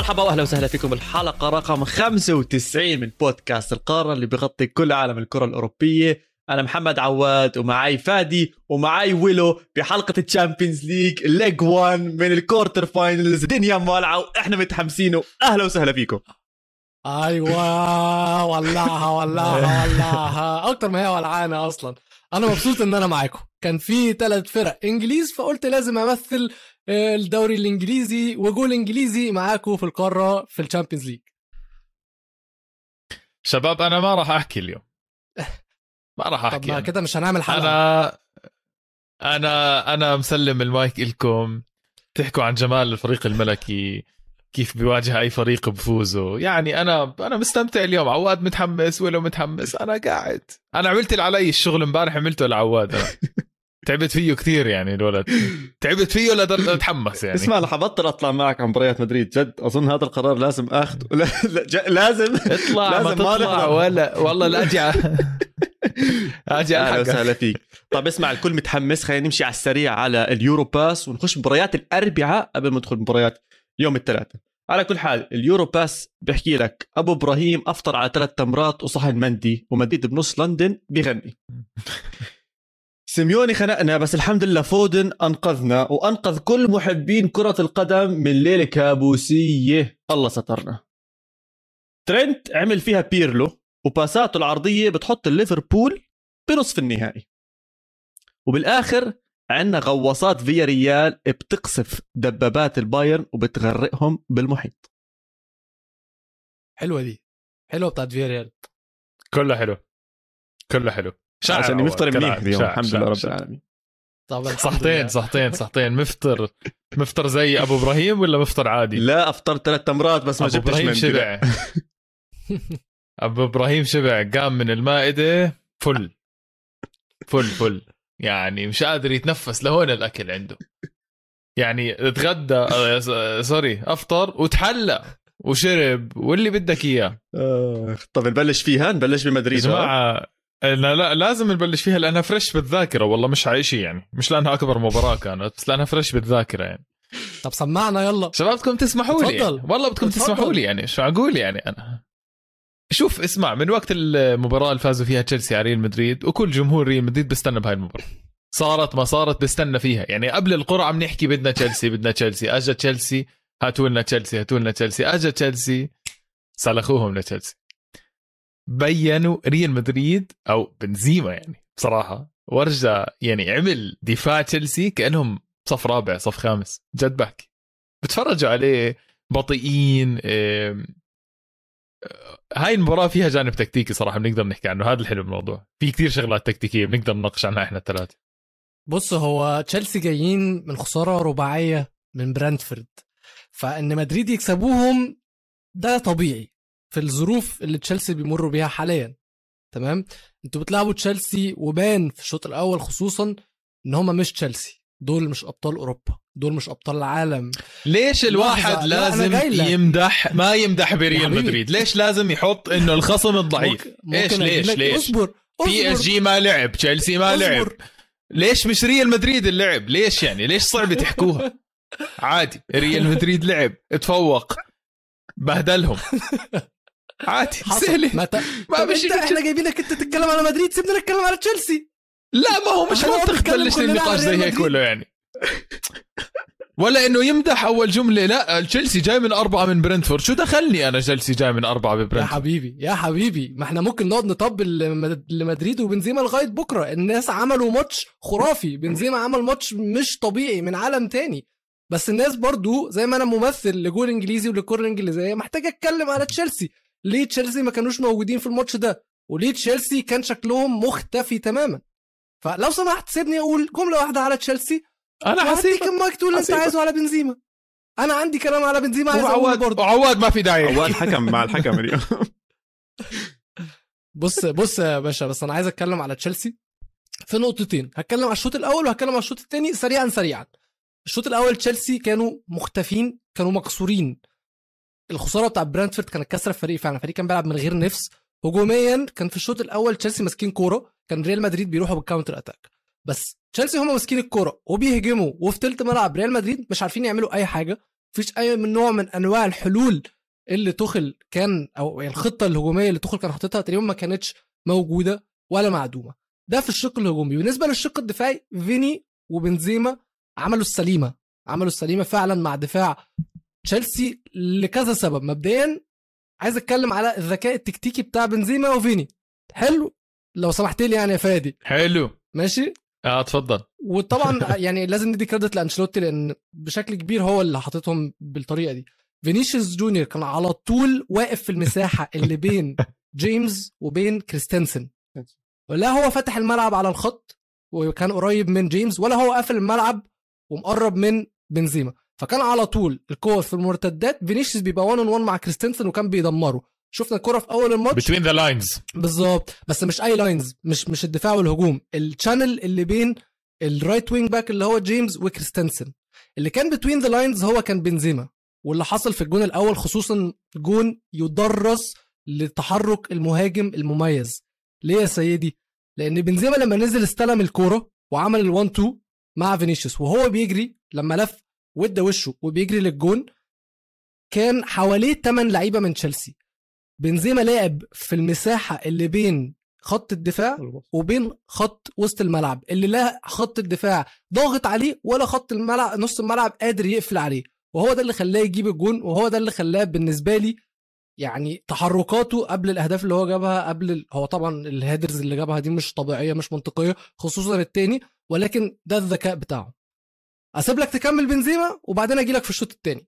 مرحبا واهلا وسهلا فيكم. بالحلقة رقم 95 من بودكاست القارة اللي بغطي كل عالم الكرة الأوروبية. أنا محمد عواد ومعي فادي ومعي ويلو بحلقة ال Champions League leg 1 من ال quarter finals دنيا مولعة وإحنا متحمسين أهلا وسهلا فيكم. أيوه ولعها ولعها ولعها أكتر ما هي ولعانه أصلا. أنا مبسوط إن أنا معاكم. كان في ثلاث فرق إنجليز فقلت لازم أمثل الدوري الإنجليزي وجول إنجليزي معاكم في القارة في ال Champions League. شباب أنا ما راح أحكي اليوم. ما راح أحكي طب ما. كده مش هنعمل حلقة. أنا أنا أنا مسلم المايك لكم تحكوا عن جمال الفريق الملكي. كيف بيواجه أي فريق بفوزه. يعني أنا أنا مستمتع اليوم. عواد متحمس ولو متحمس. أنا قاعد. أنا عملت اللي علي الشغل امبارح عملته لعواد. تعبت فيه كثير يعني الولد. تعبت فيه ولا أتحمس يعني؟ اسمع رح ابطل أطلع معك عن مباريات مدريد. جد أظن هذا القرار لازم آخذه. لا لا ج- لازم. اطلع ما لازم ما تطلع. ولا والله لا أجي أجي أهلا وسهلا فيك. طب اسمع الكل متحمس. خلينا نمشي على السريع على اليورو باس ونخش مباريات الأربعاء قبل ما ندخل مباريات يوم الثلاثاء. على كل حال اليورو باس بحكي لك أبو إبراهيم أفطر على ثلاث تمرات وصحن مندي ومديد بنص لندن بغني سيميوني خنقنا بس الحمد لله فودن أنقذنا وأنقذ كل محبين كرة القدم من ليلة كابوسية. الله سترنا. ترنت عامل فيها بيرلو وباساته العرضية بتحط الليفربول بنصف النهائي. وبالآخر عندنا غواصات فيا ريال بتقصف دبابات البايرن وبتغرقهم بالمحيط. حلوة دي. حلوة بتاعت فياريال كله حلو كله حلو شاعر عشان. يفطر منيح. اليوم الحمد لله رب. العالمين طب الحمد صحتين. صحتين صحتين مفطر مفطر زي أبو إبراهيم ولا مفطر عادي؟ لا افطرت ثلاث تمرات بس ما أبو جبتش إبراهيم مندي شبع. أبو إبراهيم شبع قام من المائدة فل فل فل يعني مش قادر يتنفس لهون الأكل عنده يعني اتغدى آه، س- سوري أفطر وتحلى وشرب واللي بدك إياه آه، طب نبلش فيها نبلش يا بمدريد ها؟ جماعة لا لا لازم نبلش فيها لأنها فريش بالذاكرة. والله مش على شيء يعني. مش لأنها أكبر مباراة كانت بس لأنها فريش بالذاكرة يعني. طب سمعنا يلا. شباب بدكم تسمحوا لي. يعني. والله بدكم. تسمحوا لي يعني. شو أقول يعني؟ أنا شوف اسمع من وقت المباراة اللي فازوا فيها تشيلسي على ريال مدريد وكل جمهور ريال مدريد بيستنى بهاي المباراة. صارت ما صارت بيستنى فيها. يعني قبل القرعة عم نحكي بدنا تشيلسي بدنا تشيلسي. اجى تشيلسي هاتوا لنا تشيلسي هاتوا لنا تشيلسي. اجى تشيلسي سلخوهم لتشيلسي. بينوا ريال مدريد أو بنزيما يعني. بصراحة ورجع يعني عمل دفاع تشيلسي كأنهم صف رابع صف خامس. جد بحكي. بتفرجوا عليه بطيئين إيه، هاي المباراة فيها جانب تكتيكي صراحة بنقدر نحكي عنه. هذا الحلو بالموضوع. في كتير شغلات تكتيكية بنقدر نناقش عنها إحنا الثلاثة. بص هو تشيلسي جايين من خسارة رباعية من برانتفورد. فإن مدريد يكسبوهم ده طبيعي. في الظروف اللي تشيلسي بيمروا بيها حاليا تمام؟ أنتوا بتلعبوا تشيلسي وبان في الشوط الأول خصوصا إن هم مش تشيلسي دول مش أبطال أوروبا دول مش أبطال العالم. ليش الواحد لازم. يمدح؟ ما يمدح يا بريال. مدريد. ليش لازم يحط إنه الخصم الضعيف؟ ممكن- إيش ليش؟ ليش؟ اصبر بي إس جي ما لعب تشيلسي ما لعب. اصبر. ليش مش ريال مدريد اللعب؟ ليش يعني؟ ليش صعب تحكوها؟ عادي ريال مدريد لعب تفوق بهدلهم. عادي. سهلة. ما, ت... ما مش انت إحنا جايبينك أنت تتكلم على مدريد سيبنا نتكلم على تشيلسي. لا ما هو مش منطق تبلش النقاش زي هيك. كله يعني. ولا إنه يمدح أول جملة لا تشيلسي جاي من أربعة من برنتفورد. شو دخلني أنا تشيلسي جاي من أربعة يا برنتفورد حبيبي يا حبيبي ما إحنا ممكن نقعد نطبل لمد- لمدريد وبنزيما لغاية بكرة. الناس عملوا ماتش خرافي. بنزيما عمل ماتش مش طبيعي من عالم تاني. بس الناس برضو زي ما أنا ممثل لجول إنجليزي وللكره الإنجليزية محتاج أتكلم على تشيلسي. ليه تشيلسي ما كانوش موجودين في الماتش ده؟ وليه تشيلسي كان شكلهم مختفي تماما؟ فلو سمحت سيبني أقول جملة واحدة على تشيلسي. أنا حسيت المايك تقول اللي أنت. عايزه على بنزيما. أنا عندي كلام على بنزيما عايز أقوله وعواد برضه. وعواد ما في داعي. عواد حكم مع الحكم اليوم. بص بص يا باشا بس أنا عايز أتكلم على تشيلسي في نقطتين. هتكلم على الشوط الأول وهتكلم على الشوط الثاني سريعا سريعا. الشوط الأول تشيلسي كانوا مختفين كانوا مكسورين. الخسارة بتاع برانتفورد كانت كسره الفريق فعلا. الفريق كان بيلعب من غير نفس. هجوميا كان في الشوط الأول تشيلسي ماسكين كورة. كان ريال مدريد بيروحوا بال counter attack بس تشيلسي هم ماسكين الكورة وبيهجموا. وفي تلت ملعب ريال مدريد مش عارفين يعملوا أي حاجة. مفيش أي من نوع من أنواع الحلول اللي تخل كان أو الخطة الهجومية اللي تخل كان حاططها تقريبا ما كانتش موجودة ولا معدومة. ده في الشق الهجومي. بالنسبة للشق الدفاعي فيني وبنزيما عملوا السليمة. عملوا السليمة فعلا مع دفاع تشيلسي لكذا سبب. مبدئيا عايز أتكلم على الذكاء التكتيكي بتاع بنزيما وفيني. حلو؟ لو سمحت لي يعني يا فادي. حلو. ماشي؟ آه تفضل وطبعا يعني لازم ندي credit لأنشيلوتي لأن بشكل كبير هو اللي حاططهم بالطريقة دي. فينيسيوس جونيور كان على طول واقف في المساحة اللي بين جيمس وبين كريستنسن. ولا هو فتح الملعب على الخط وكان قريب من جيمس ولا هو قافل الملعب ومقرب من بنزيما. فكان على طول الكور في المرتدات. فينيسيوس بيبقى 1 1 مع كريستنسن وكان بيدمره. شفنا الكرة في أول الماتش. between the lines بالظبط. بس مش أي lines مش مش الدفاع والهجوم. ال channel اللي بين ال right wing back اللي هو جيمس وكريستنسن. اللي كان between the lines هو كان بنزيما. واللي حصل في الجون الأول خصوصا جون يدرس لتحرك المهاجم المميز. ليه يا سيدي؟ لأن بنزيما لما نزل استلم الكورة وعمل ال1 2 مع فينيسيوس وهو بيجري لما لف وادى وشه وبيجري للجون كان حواليه 8 لعيبة من تشيلسي. بنزيما لعب في المساحة اللي بين خط الدفاع وبين خط وسط الملعب اللي لا خط الدفاع ضاغط عليه ولا خط الملعب نص الملعب قادر يقفل عليه. وهو ده اللي خلاه يجيب الجون وهو ده اللي خلاه بالنسبة لي يعني تحركاته قبل الأهداف اللي هو جابها قبل ال... هو طبعا الهيدرز اللي جابها دي مش طبيعية مش منطقية خصوصا التاني ولكن ده الذكاء بتاعه. أسيب لك تكمل بنزيما وبعدين أجي لك في الشوط التاني.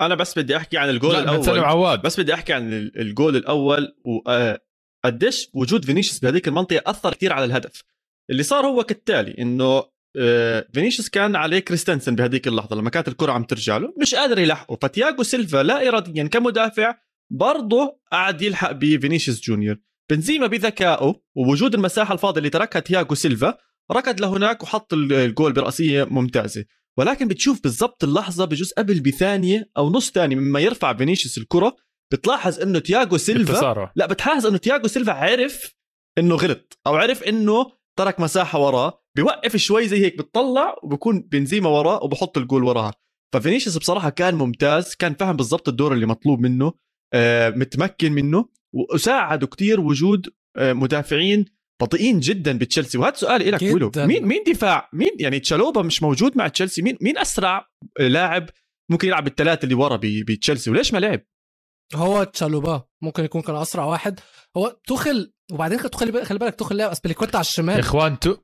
أنا بس بدي أحكي عن الجول الأول. عواد. بس بدي أحكي عن ال- الجول الأول وقديش وجود فينيسيوس بهذيك المنطقة أثر كثير على الهدف. اللي صار هو كالتالي إنه آه، فينيسيوس كان عليه كريستنسن بهذيك اللحظة لما كانت الكرة عم ترجع له. مش قادر يلحقه. فتياغو سيلفا لا اراديا كمدافع برضه قعد يلحق بفينيسيوس جونيور. بنزيما بذكائه ووجود المساحة الفاضية اللي تركها تياغو سيلفا ركض لهناك وحط ال- الجول برأسية ممتازة. ولكن بتشوف بالضبط اللحظة بجزء قبل بثانية أو نص ثانية مما يرفع فينيسيوس الكرة. بتلاحظ إنه تياغو سيلفا التسارع لا بتلاحظ إنه تياغو سيلفا عرف إنه غلط أو عرف إنه ترك مساحة وراه. بيوقف شوي زي هيك بتطلع وبكون بنزيما وراه وبحط الجول وراها. ففينيسيوس بصراحة كان ممتاز كان فاهم بالضبط الدور اللي مطلوب منه آه، متمكن منه وساعده كتير وجود آه، مدافعين بطيئين جدا بتشيلسي. وهذا سؤالي لك. ولو مين مين دفاع؟ مين يعني تشالوبا مش موجود مع تشيلسي. مين مين أسرع لاعب ممكن يلعب بالثلاثه اللي ورا ب- بتشيلسي؟ وليش ما لعب؟ هو تشالوبا ممكن يكون كان أسرع واحد. هو توخل وبعدين خلي بالك خلي بالك توخل لعب اسبليكويتا على يا الشمال. إخوان تو.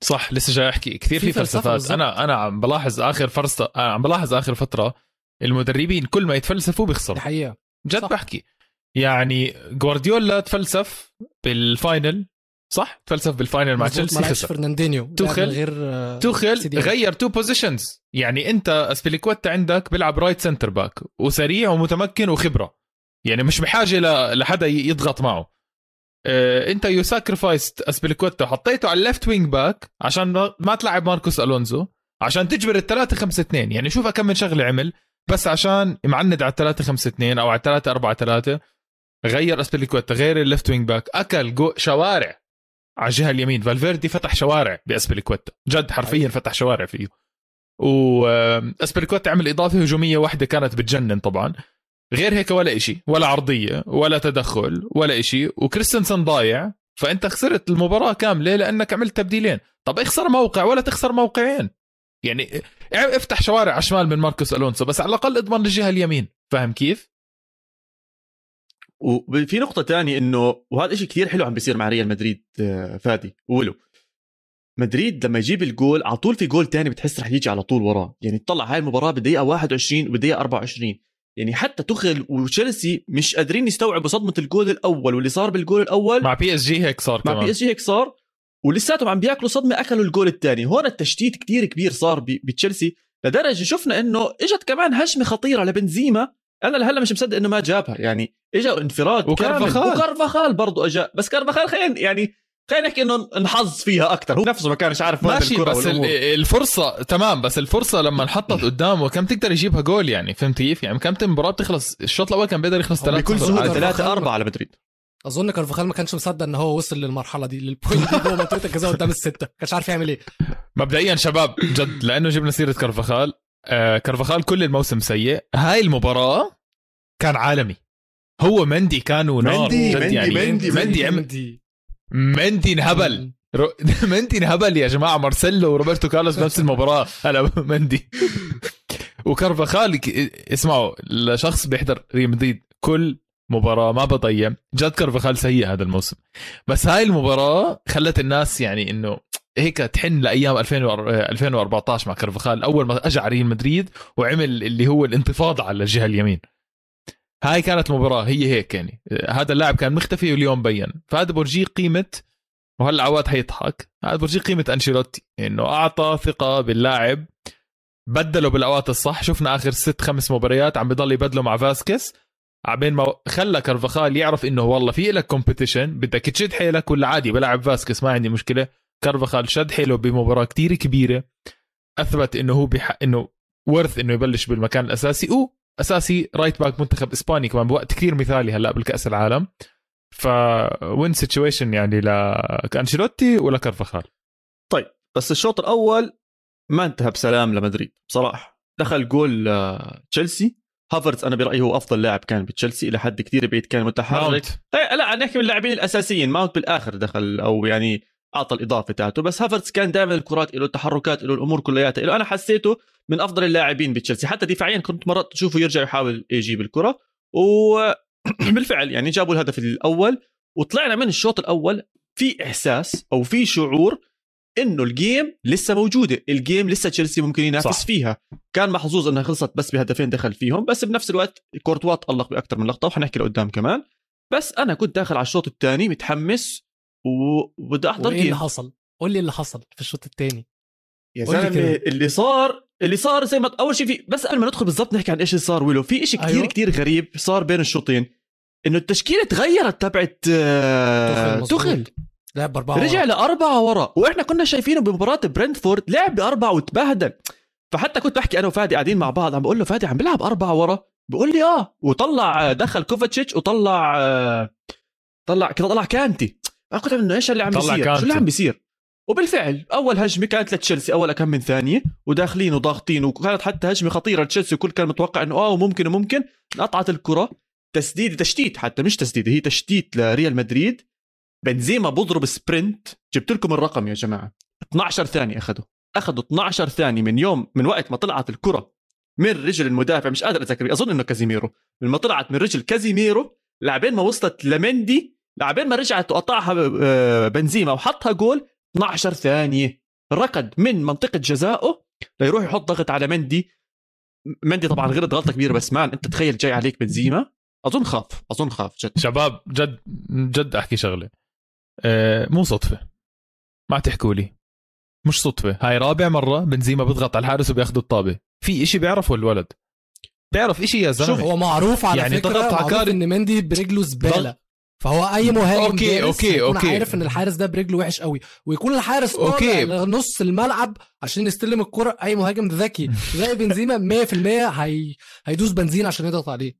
صح لسه جاي أحكي. كثير في في, فلسفة فلسفات. أنا أنا عم بلاحظ آخر فرصة أنا عم بلاحظ آخر فترة المدربين كل ما يتفلسفوا بيخسروا. حقيقة. جد صح. بحكي. يعني جوارديولا تفلسف بال final صح؟ تفلسف بال final مع تشيلسي. خسر فرناندينيو توخل- غير آه، توخل. غير two positions يعني انت اسبليكويتا عندك بيلعب right centre back وسريع ومتمكن وخبرة. يعني مش بحاجة ل- لحدا يضغط معه. آه انت you sacrificed اسبليكويتا حطيته على ال left wing back عشان ما- ما تلعب ماركوس ألونزو عشان تجبر الثلاثة خمسة اثنين. يعني شوف كم من شغلة عمل بس عشان معند على الثلاثة خمسة اثنين أو على الثلاثة أربعة ثلاثة غير اسبليكويتا غير ال left wing back. أكل جو شوارع. على الجهة اليمين فالفيردي فتح شوارع باسبليكويتا جد حرفيا فتح شوارع فيه. واسبليكويتا عمل إضافة هجومية واحدة كانت بتجنن طبعا. غير هيك ولا إشي ولا عرضية ولا تدخل ولا إشي. وكريستنسن ضايع فأنت خسرت المباراة كاملة لأنك عملت تبديلين. طب اخسر موقع ولا تخسر موقعين. يعني افتح شوارع على الشمال من ماركوس ألونسو بس على الأقل اضمن للجهة اليمين. فاهم كيف؟ وفي نقطة تانية إنه وهذا شيء كثير حلو عم بيصير مع ريال مدريد آه، فادي ولو مدريد لما يجيب الجول على طول في جول تاني بتحس رح يجي على طول وراه يعني تطلع هاي المباراة بالدقيقة 21 وبالدقيقة 24 يعني حتى توخل وتشيلسي مش قادرين يستوعبوا صدمة الجول الأول واللي صار بالجول الأول. مع PSG هيك صار مع كمان. PSG هيك صار ولساتهم عم بياكلوا صدمة أكلوا الجول الثاني هون التشتيت كتير كبير صار بتشيلسي لدرجة شفنا إنه إجت كمان هجمة خطيرة لبنزيما أنا لهلا مش مصدق إنه ما جابها. يعني اجى انفراد وكارفاخال. وكارفاخال برضه اجى بس كارفاخال خلينا يعني خلينا نحكي إنه انحظ فيها أكثر هو نفسه ما كانش عارف وين ماشي الكرة بس ال- والأمور. الفرصة تمام بس الفرصة لما انحطت قدامه كم تقدر يجيبها جول يعني؟ فهمت كيف؟ يعني كم المباراه بتخلص؟ الشوط الأول كان بيقدر يخلص هو ثلاثة. بكل. سهولة عادي. 3 4 على مدريد أظن كارفاخال ما كانش مصدق إن هو وصل للمرحلة دي لل point دي جوه منطقه الجزاء قدام الستة. ما كانش عارف يعمل إيه. مبدئيا شباب جد لأنه جبنا سيرة كارفاخال آه كارفاخال كل الموسم سيء. هاي المباراة كان عالمي. هو مندي كانوا نار مندي، مندي، يعني. مندي، مندي. عم- مندي. انهبل. مندي. انهبل يا جماعة. مارسيلو وروبرتو كارلوس بنفس المباراة. هلا مندي. وكارفاخال ك- اسمعوا لشخص بيحضر ريال مدريد كل مباراة ما بضيع جد كارفاخال سيء هذا الموسم. بس هاي المباراة خلت الناس يعني إنه هيك تحن لأيام 2000 و- 2014 مع كارفاخال أول ما أجى على ريال مدريد وعمل اللي هو الانتفاضة على الجهة اليمين. هاي كانت المباراه هي هيك يعني. هذا اللاعب كان مختفي واليوم بين. فهذا برجيه قيمة وهلأ عواد حيضحك هذا برجيه قيمة أنشيلوتي إنه أعطى ثقة باللاعب بدله بالأوقات الصح. شفنا آخر ست خمس مباريات عم بضل يبدله مع فاسكس عبين ما خلى كارفاخال يعرف إنه والله في لك competition بدك تشد حيلك ولا عادي بلعب فاسكس ما عندي مشكلة. كارفاخال شد حيله بمباراة كتير كبيرة أثبت إنه هو بح... إنه ورث إنه يبلش بالمكان الأساسي واساسي right back منتخب إسباني كمان بوقت كثير مثالي هلأ بالكأس العالم. ف win situation يعني لانشيلوتي ولا كارفاخال. بس الشوط الأول ما انتهى بسلام لمدريد بصراحة. دخل جول آه، تشيلسي. هافرتز أنا برأيي هو أفضل لاعب كان بتشيلسي إلى حد كثير بعيد كان متحرك. ماونت. إيه، لا نحكي من اللاعبين الأساسيين. ماونت بالآخر دخل أو يعني أعطى الإضافة تاعته. بس هافرتز كان دائما الكرات له التحركات له الأمور كلياتها له أنا حسيته من أفضل اللاعبين بتشيلسي. حتى دفاعيا كنت مرات تشوفه يرجع يحاول يجيب الكرة. وبالفعل يعني جابوا الهدف الأول وطلعنا من الشوط الأول في إحساس أو في شعور إنه ال game لسه موجودة. ال game لسه تشيلسي ممكن ينافس صح. فيها. كان محظوظ إنها خلصت بس بهدفين دخل فيهم. بس بنفس الوقت كورتوا تألق باكثر من لقطة وحنحكي لقدام كمان. بس أنا كنت داخل على الشوط الثاني متحمس وبدي أحضر وإيه اللي حصل؟ قول لي اللي حصل في الشوط الثاني يا زلمة. اللي صار اللي صار زي ما أول شيء في بس قبل ما ندخل بالضبط نحكي عن إيش اللي صار ويلو في شيء كثير. أيوة. كثير غريب صار بين الشوطين إنه التشكيلة تغيرت تبعت آه،. تخل لعب باربعه رجع ورا. لأربعة ورا وإحنا كنا شايفينه بمباراة برنتفورد لعب بأربعة وتبهدل فحتى كنت بحكي أنا وفادي قاعدين مع بعض عم بقول له فادي عم بيلعب أربعة ورا بقول لي آه وطلع دخل كوفاتشيتش وطلع آه، طلع طلع كانتي أنا كنت إنه إيش اللي عم بيصير؟ شو. اللي عم بيصير؟ وبالفعل أول هجمة كانت لتشيلسي أول كم من ثانية وداخلين وضاغطين وكانت حتى هجمة خطيرة لتشيلسي وكل كان متوقع إنه آه وممكن وممكن قطعت الكرة. تسديد تشتيت حتى مش تسديد هي تشتيت لريال مدريد. بنزيما بضرب sprint. جبت لكم الرقم يا جماعة. 12 ثانية أخذوا. أخذوا 12 ثانية من يوم من وقت ما طلعت الكرة من رجل المدافع مش قادر أتذكر أظن إنه كازيميرو. من ما طلعت من رجل كازيميرو لعبين ما وصلت لمندي لعبين ما رجعت وقطعها آه، بنزيما وحطها جول 12 ثانية. ركض من منطقة جزائه ليروح يحط ضغط على مندي. مندي طبعا غلط غلطة كبيرة بس man أنت تخيل جاي عليك بنزيما. أظن خاف أظن خاف جد. شباب جد جد أحكي شغلة. آه مو صدفة. ما تحكوا لي. مش صدفة. هاي رابع مرة بنزيما بيضغط على الحارس وبياخذ الطابة. في إشي بيعرفه الولد. بيعرف إشي يا زلمة. هو معروف على يعني يعني فكرة ضغط على كاري- إن مندي برجله زبالة. فهو أي مهاجم okay، هيكون okay. عارف إن الحارس ده برجله وحش قوي ويكون الحارس. okay. نص الملعب عشان يستلم الكرة أي مهاجم ذكي زي بنزيما 100% هي... هيدوس بنزين عشان يضغط عليه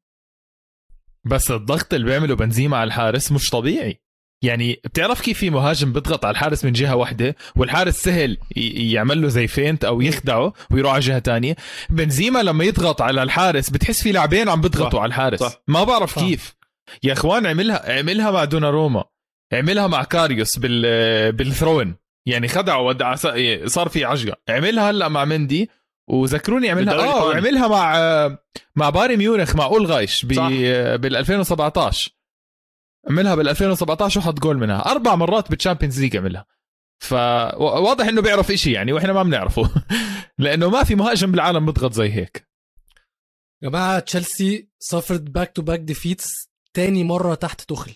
بس الضغط اللي بيعمله بنزيما على الحارس مش طبيعي يعني بتعرف كيف في مهاجم بيضغط على الحارس من جهة واحدة والحارس سهل يعمل له زي feint أو يخدعه ويروح على جهة تانية بنزيما لما يضغط على الحارس بتحس في لاعبين عم بيضغطوا على الحارس صح. ما بعرف صح. كيف يا إخوان عملها عملها مع دوناروما. عملها مع كاريوس بال بالثرون. يعني خدعه ودع صار في عجقه عملها هلأ مع مندي. وذكروني عملها آه. وعملها مع مع بايرن ميونخ مع أولرايش. بال 2017 عملها بال 2017 وحط جول منها. أربع مرات بال Champions League عملها فواضح إنه بيعرف إشي يعني وإحنا ما بنعرفه. لأنه ما في مهاجم بالعالم بيضغط زي هيك. يا جماعة تشيلسي suffered back to back defeats تاني مرة تحت توخيل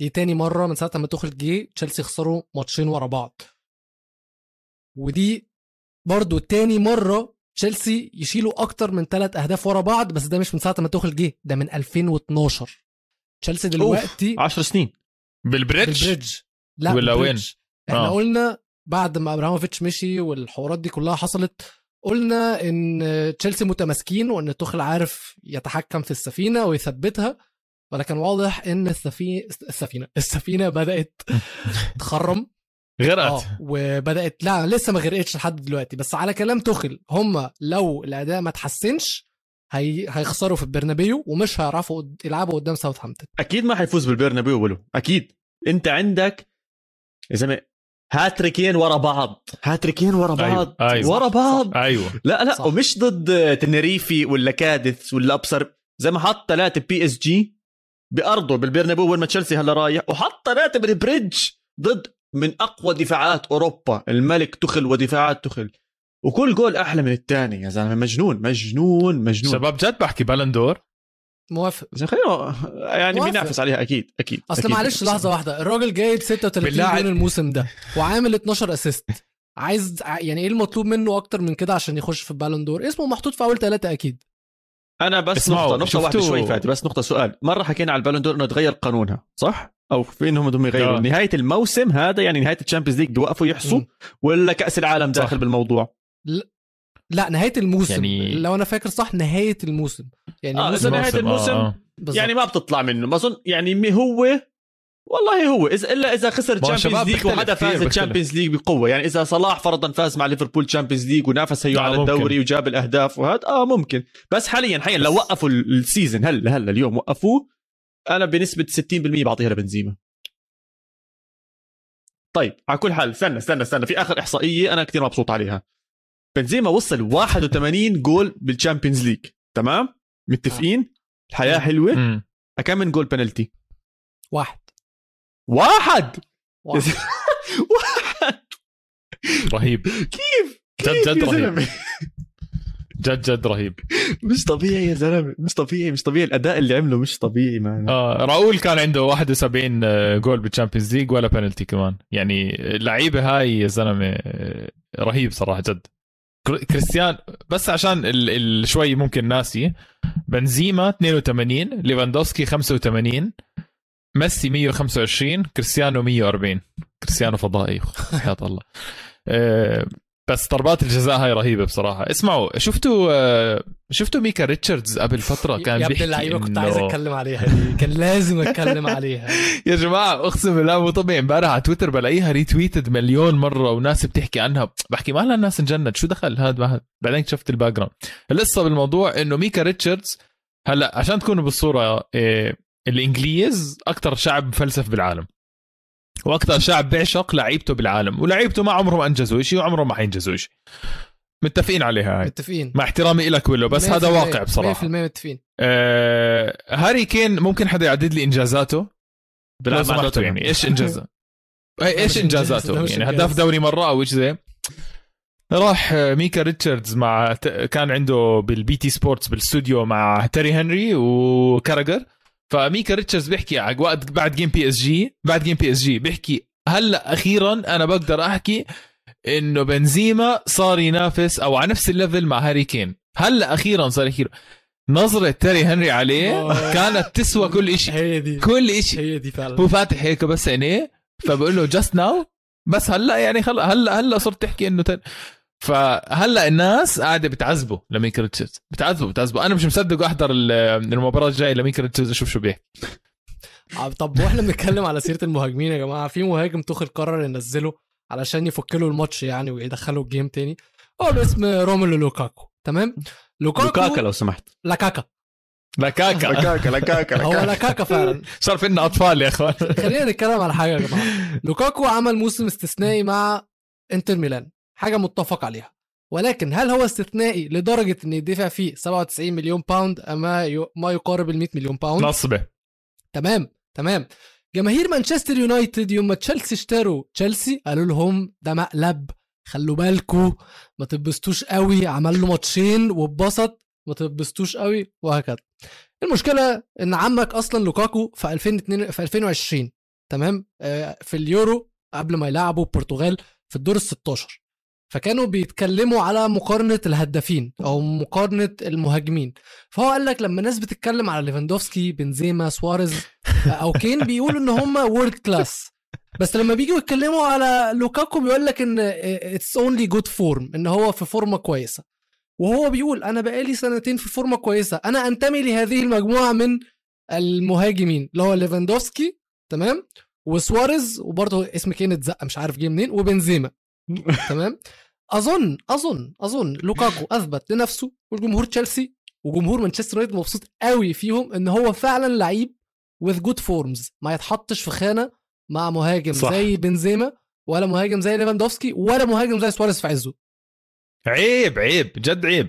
دي تاني مرة من ساعة ما توخيل جه تشيلسي خسروا ماتشين ورا بعض. ودي برضو تاني مرة تشيلسي يشيلوا أكتر من ثلاث أهداف ورا بعض بس ده مش من ساعة ما توخيل جه ده من 2012 تشيلسي دلوقتي 10 سنين. بالبريدج بالبريدج. لا ولا بالبريدج. إحنا آه. قلنا بعد ما أبراموفيتش مشي والحوارات دي كلها حصلت قلنا إن تشيلسي متماسكين وإن توخل عارف يتحكم في السفينة ويثبتها. ولكن واضح إن السفينه السفينة السفينة بدأت تخرم. غرقت. آه وبدأت لا لسه ما غرقتش لحد دلوقتي. بس على كلام تخل هم لو الاداء ما تحسنش هي... هيخسروا في البرنابيو ومش هيعرفوا يلعبوا قدام ساوثهامبتون. أكيد ما حيفوز بالبرنابيو ولو أكيد. أنت عندك يا زلمة هاتريكين ورا بعض. هاتريكين ورا بعض. أيوة، أيوة. ورا بعض. أيوه. لا لا صح. ومش ضد تنريفي ولا كادث ولا أبصر. زي ما حط ثلاثة PSG بأرضه بالبرنابيو وين ما تشيلسي هلا رايح وحط ثلاثة بالبريدج ضد من أقوى دفاعات أوروبا. الملك توخيل ودفاعات توخيل. وكل جول أحلى من الثاني يا زلمة. مجنون مجنون مجنون. شباب جد بحكي Ballon d'Or موافق. زين خلينا يعني. بينافس عليها أكيد أكيد أصل أكيد. معلش. لحظة واحدة. الراجل جايب 36 بالله جول الموسم ده وعامل 12 assist عايز يعني إيه المطلوب منه أكتر من كده عشان يخش في ال Ballon d'Or اسمه محطوط في أول ثلاثة أكيد. أنا بس اسمعوا، نقطة نقطة واحدة شوي فاتي بس نقطة سؤال مرة حكينا على ال Ballon d'Or إنه تغير قانونها صح أو في إنهم بدهم يغيروا آه. نهاية الموسم هذا يعني نهاية ال Champions League بيوقفوا يحصوا. ولا كأس العالم صح. داخل بالموضوع لا نهاية الموسم يعني-. لو أنا فاكر صح نهاية الموسم يعني آه، الموسم إذا نهاية الموسم آه. بالظبط. يعني ما بتطلع منه ما أظن يعني هو والله هو اذا إلا إذا خسر Champions League وحدا فاز بيختلف. ال Champions League بقوة. يعني إذا صلاح فرضا فاز مع ليفربول Champions League ونافس هيو آه، على ممكن. الدوري وجاب الأهداف وهذا آه ممكن. بس حاليا حاليا لو وقفوا ال- ال season هلا هلا اليوم وقفوه؟ أنا بنسبة 60% بعطيها لبنزيما. طيب على كل حال استنى استنى استنى في آخر إحصائية أنا كثير مبسوط عليها. بنزيما وصل 81 جول بال Champions League تمام؟ متفقين؟ الحياة حلوة. كم من جول بنالتي واحد. واحد! واحد. واحد! رهيب. كيف؟ جد جد رهيب؟ جد جد رهيب. مش طبيعي يا زلمة مش طبيعي مش طبيعي. الأداء اللي عمله مش طبيعي man آه راؤول كان عنده 71 جول بال Champions League ولا بنالتي كمان. يعني اللعيبة هاي يا زلمة آه، رهيب صراحة جد. كر- كريستيان بس عشان ال ال شوي ممكن ناسي بنزيما 82 ليفاندوفسكي 85 ميسي 125 كريستيانو 140 كريستيانو فضائي حياة الله. آه، بس ضربات الجزاء هاي رهيبة بصراحة. اسمعوا شفتوا آه، شفتوا ميكا ريتشاردز قبل فترة كان يا ابن بيحكي اللعيبة كنت عايز أتكلم عليها دي. كان لازم أتكلم عليها. يا جماعة أقسم بالله مو طبيعي. امبارح على تويتر بلاقيها retweeted مليون مرة وناس بتحكي عنها. بحكي ما لها الناس انجنت شو دخل هذا ما بعدين شفت ال background القصة بالموضوع إنه ميكا ريتشاردز هلأ عشان تكونوا بالصورة إيه الإنجليز أكثر شعب مفلسف بالعالم. وأكثر شعب بيعشق لعيبته بالعالم ولعيبته ما عمرهم أنجزوا شيء وعمرهم ما حينجزوا شيء متفقين عليها هاي. متفقين. مع احترامي لك ويلو بس هذا 100% واقع بصراحة. 100% متفقين. آه هاري كين ممكن حدا يعدد لي إنجازاته؟ سمحتوا توتنهام. يعني. إيش انجازه إيش إنجاز، ده انجازاته يعني. هداف دوري مرة أو إيش زي راح آه، ميكا ريتشاردز مع كان عنده بال BT Sports بالاستوديو مع تيري هنري وكاراجر. فميكا ريتشاردز بيحكي على وقت بعد جيم بي اس جي بعد جيم بي اس جي بيحكي هلأ أخيرا أنا بقدر أحكي إنه بنزيما صار ينافس أو على نفس ال level مع هاري كين. هلأ أخيرا صار يحكي نظرة تيري هنري عليه. كانت تسوى كل شيء هي دي. كل شيء هي دي فعلا. هو فاتح هيك بس عينيه فبقول له just now بس هلأ يعني خلص هلا هلأ صرت تحكي إنه تن... فهلا الناس قاعدة بتعذبه لميكا ريتشاردز بتعذبه بتعذبه. أنا مش مصدق أحضر ال- المباراة الجاية لميكا ريتشاردز أشوف شو بيحكي. آه، طب وإحنا بنتكلم على سيرة المهاجمين يا جماعة. في مهاجم تخل قرر ينزله علشان يفك له الماتش يعني ويدخله ال game تاني. هو باسم روميلو لوكاكو. تمام؟ لوكاكو لوكاكا لو سمحت. لاكاكا لكاكا. لكاكا لكاكا هو لاكاكا فعلا. صار فينا أطفال يا أخوان. خلينا نتكلم على حاجة يا جماعة. لوكاكو عمل موسم استثنائي مع انتر ميلان. حاجة متفق عليها. ولكن هل هو استثنائي لدرجة إن يدفع فيه 97 مليون pound اما ما يقارب ال 100 مليون pound نصبه تمام تمام. جماهير مانشستر يونايتد يوم ما تشيلسي اشتروا تشيلسي قالوا لهم ده مقلب خلوا بالكوا ما تتبسطوش قوي عمل له ماتشين واتبسط ما تتبسطوش قوي وهكذا. المشكلة إن عمك أصلا لوكاكو في 2002 في 2020 تمام؟ آه، في اليورو قبل ما يلعبوا البرتغال في الدور ال 16 فكانوا بيتكلموا على مقارنة الهدافين أو مقارنة المهاجمين. فهو قال لك لما الناس بتتكلم على ليفاندوفسكي بنزيما سواريز أو كين بيقولوا إن هم world class بس لما بيجوا يتكلموا على لوكاكو بيقول لك إن it's only good form إن هو في form ة كويسة. وهو بيقول أنا بقالي سنتين في form ة كويسة أنا أنتمي لهذه المجموعة من المهاجمين اللي هو ليفاندوفسكي تمام؟ وسواريز وبرضه اسم كين اتزق مش عارف جه منين وبنزيما. تمام أظن أظن أظن لوكاكو أثبت لنفسه والجمهور تشيلسي وجمهور مانشستر يونايتد مبسوط قوي فيهم إن هو فعلا لعيب with good forms ما يتحطش في خانة مع مهاجم صح. صح. زي بنزيما ولا مهاجم زي ليفاندوفسكي ولا مهاجم زي سواريز في عزه عيب عيب جد عيب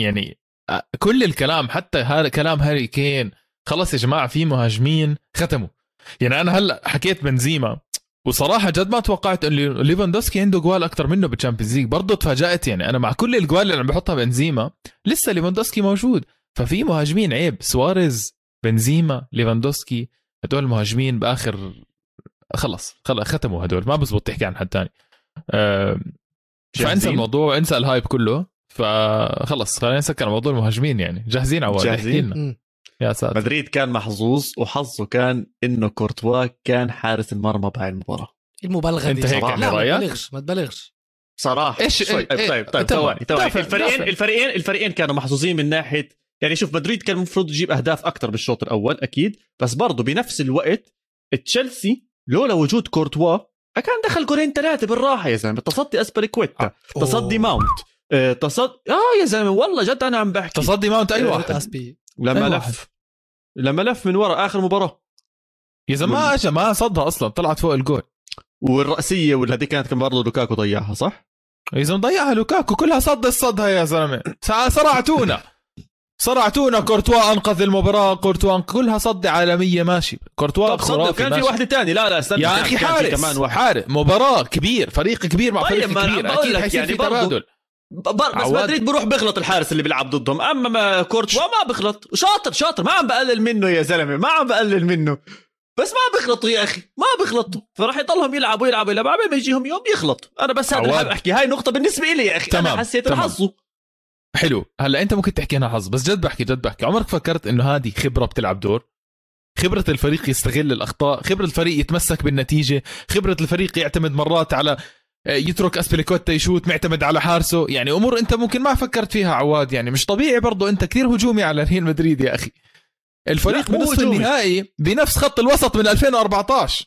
يعني آه، كل الكلام حتى هذا كلام هاري كين خلص يا جماعة في مهاجمين ختموا يعني أنا هلأ حكيت بنزيما وصراحة جد ما توقعت انه ليفاندوسكي عنده جوال أكثر منه بال Champions League برضه تفاجأت يعني. أنا مع كل الجوال اللي عم بحطها بنزيما لسه ليفاندوسكي موجود. ففي مهاجمين عيب. سواريز بنزيما ليفاندوسكي هدول المهاجمين باخر خلص خلص ختموا هدول. ما بزبط تحكي عن حد ثاني أه فأنسى؟ الموضوع أنسى الهايب كله. فخلص خلينا نسكر على موضوع المهاجمين يعني. جاهزين احكي جاهزين؟ يا ساتر. مدريد كان محظوظ وحظه كان إنه كورتوا كان حارس المرمى بهاي المباراة. المبالغة دي هيك يعني لا ما؟ تبالغش ما تبالغش. صراحة. إيش- شوي. إيه- طيب طيب. ثواني ثواني. الفريقين. الفريقين الفريقين كانوا محظوظين من ناحيه يعني شوف مدريد كان المفروض يجيب أهداف أكثر بالشوط الأول أكيد. بس برضه بنفس الوقت تشيلسي لولا وجود كورتوا كان دخل جولين ثلاثة بالراحة يا زلمة. تصدي أسبريكويتا تصدي أوه. ماونت آه، تصد آه يا زلمة والله جد أنا عم بحكي. تصدي ماونت أي واحد. لما لف لما لف من ورا آخر مباراة. يا زلمة ما اجى ما صدها أصلا طلعت فوق الجول. والرأسية واللي هذه كانت كان برضه لوكاكو ضيعها صح؟ يا زلمة ضيعها لوكاكو كلها صد الصدها يا زلمة. صرعتونا. صرعتونا كورتوا أنقذ المباراة كورتوا كلها صد عالمية ماشي. كورتوا طب صدق خرافي كان في. واحدة تانية لا لا استنى يا أخي حارس كمان واحد. حارس مباراة كبير فريق كبير مع طيب، فريق كبير أكيد حيصير يعني في تبادل. بس. مدريد بروح بيغلط الحارس اللي بيلعب ضدهم. أما ما كورتوا ما بيغلط شاطر شاطر. ما عم بقلل منه يا زلمة. ما عم بقلل منه. بس ما بيغلطوا يا أخي. ما بيغلطوا فراح يضلهم يلعبوا يلعبوا يلعبوا. عبال ما يجيهم يوم يغلط أنا بس هذا اللي. حابب أحكي. هاي نقطة بالنسبة لي يا أخي. تمام، أنا حسيت تمام. حظه حلو. هلأ أنت ممكن تحكي انها حظ بس جد بحكي جد بحكي. عمرك فكرت إنه هذه خبرة بتلعب دور؟ خبرة الفريق يستغل الأخطاء خبرة الفريق يتمسك بالنتيجة خبرة الفريق يعتمد مرات على يترك اسبليكوتا يشوت معتمد على حارسه. يعني أمور أنت ممكن ما فكرت فيها عواد. يعني مش طبيعي برضو. أنت كثير هجومي على ريال مدريد يا أخي. الفريق بنصف. النهائي بنفس خط الوسط من 2014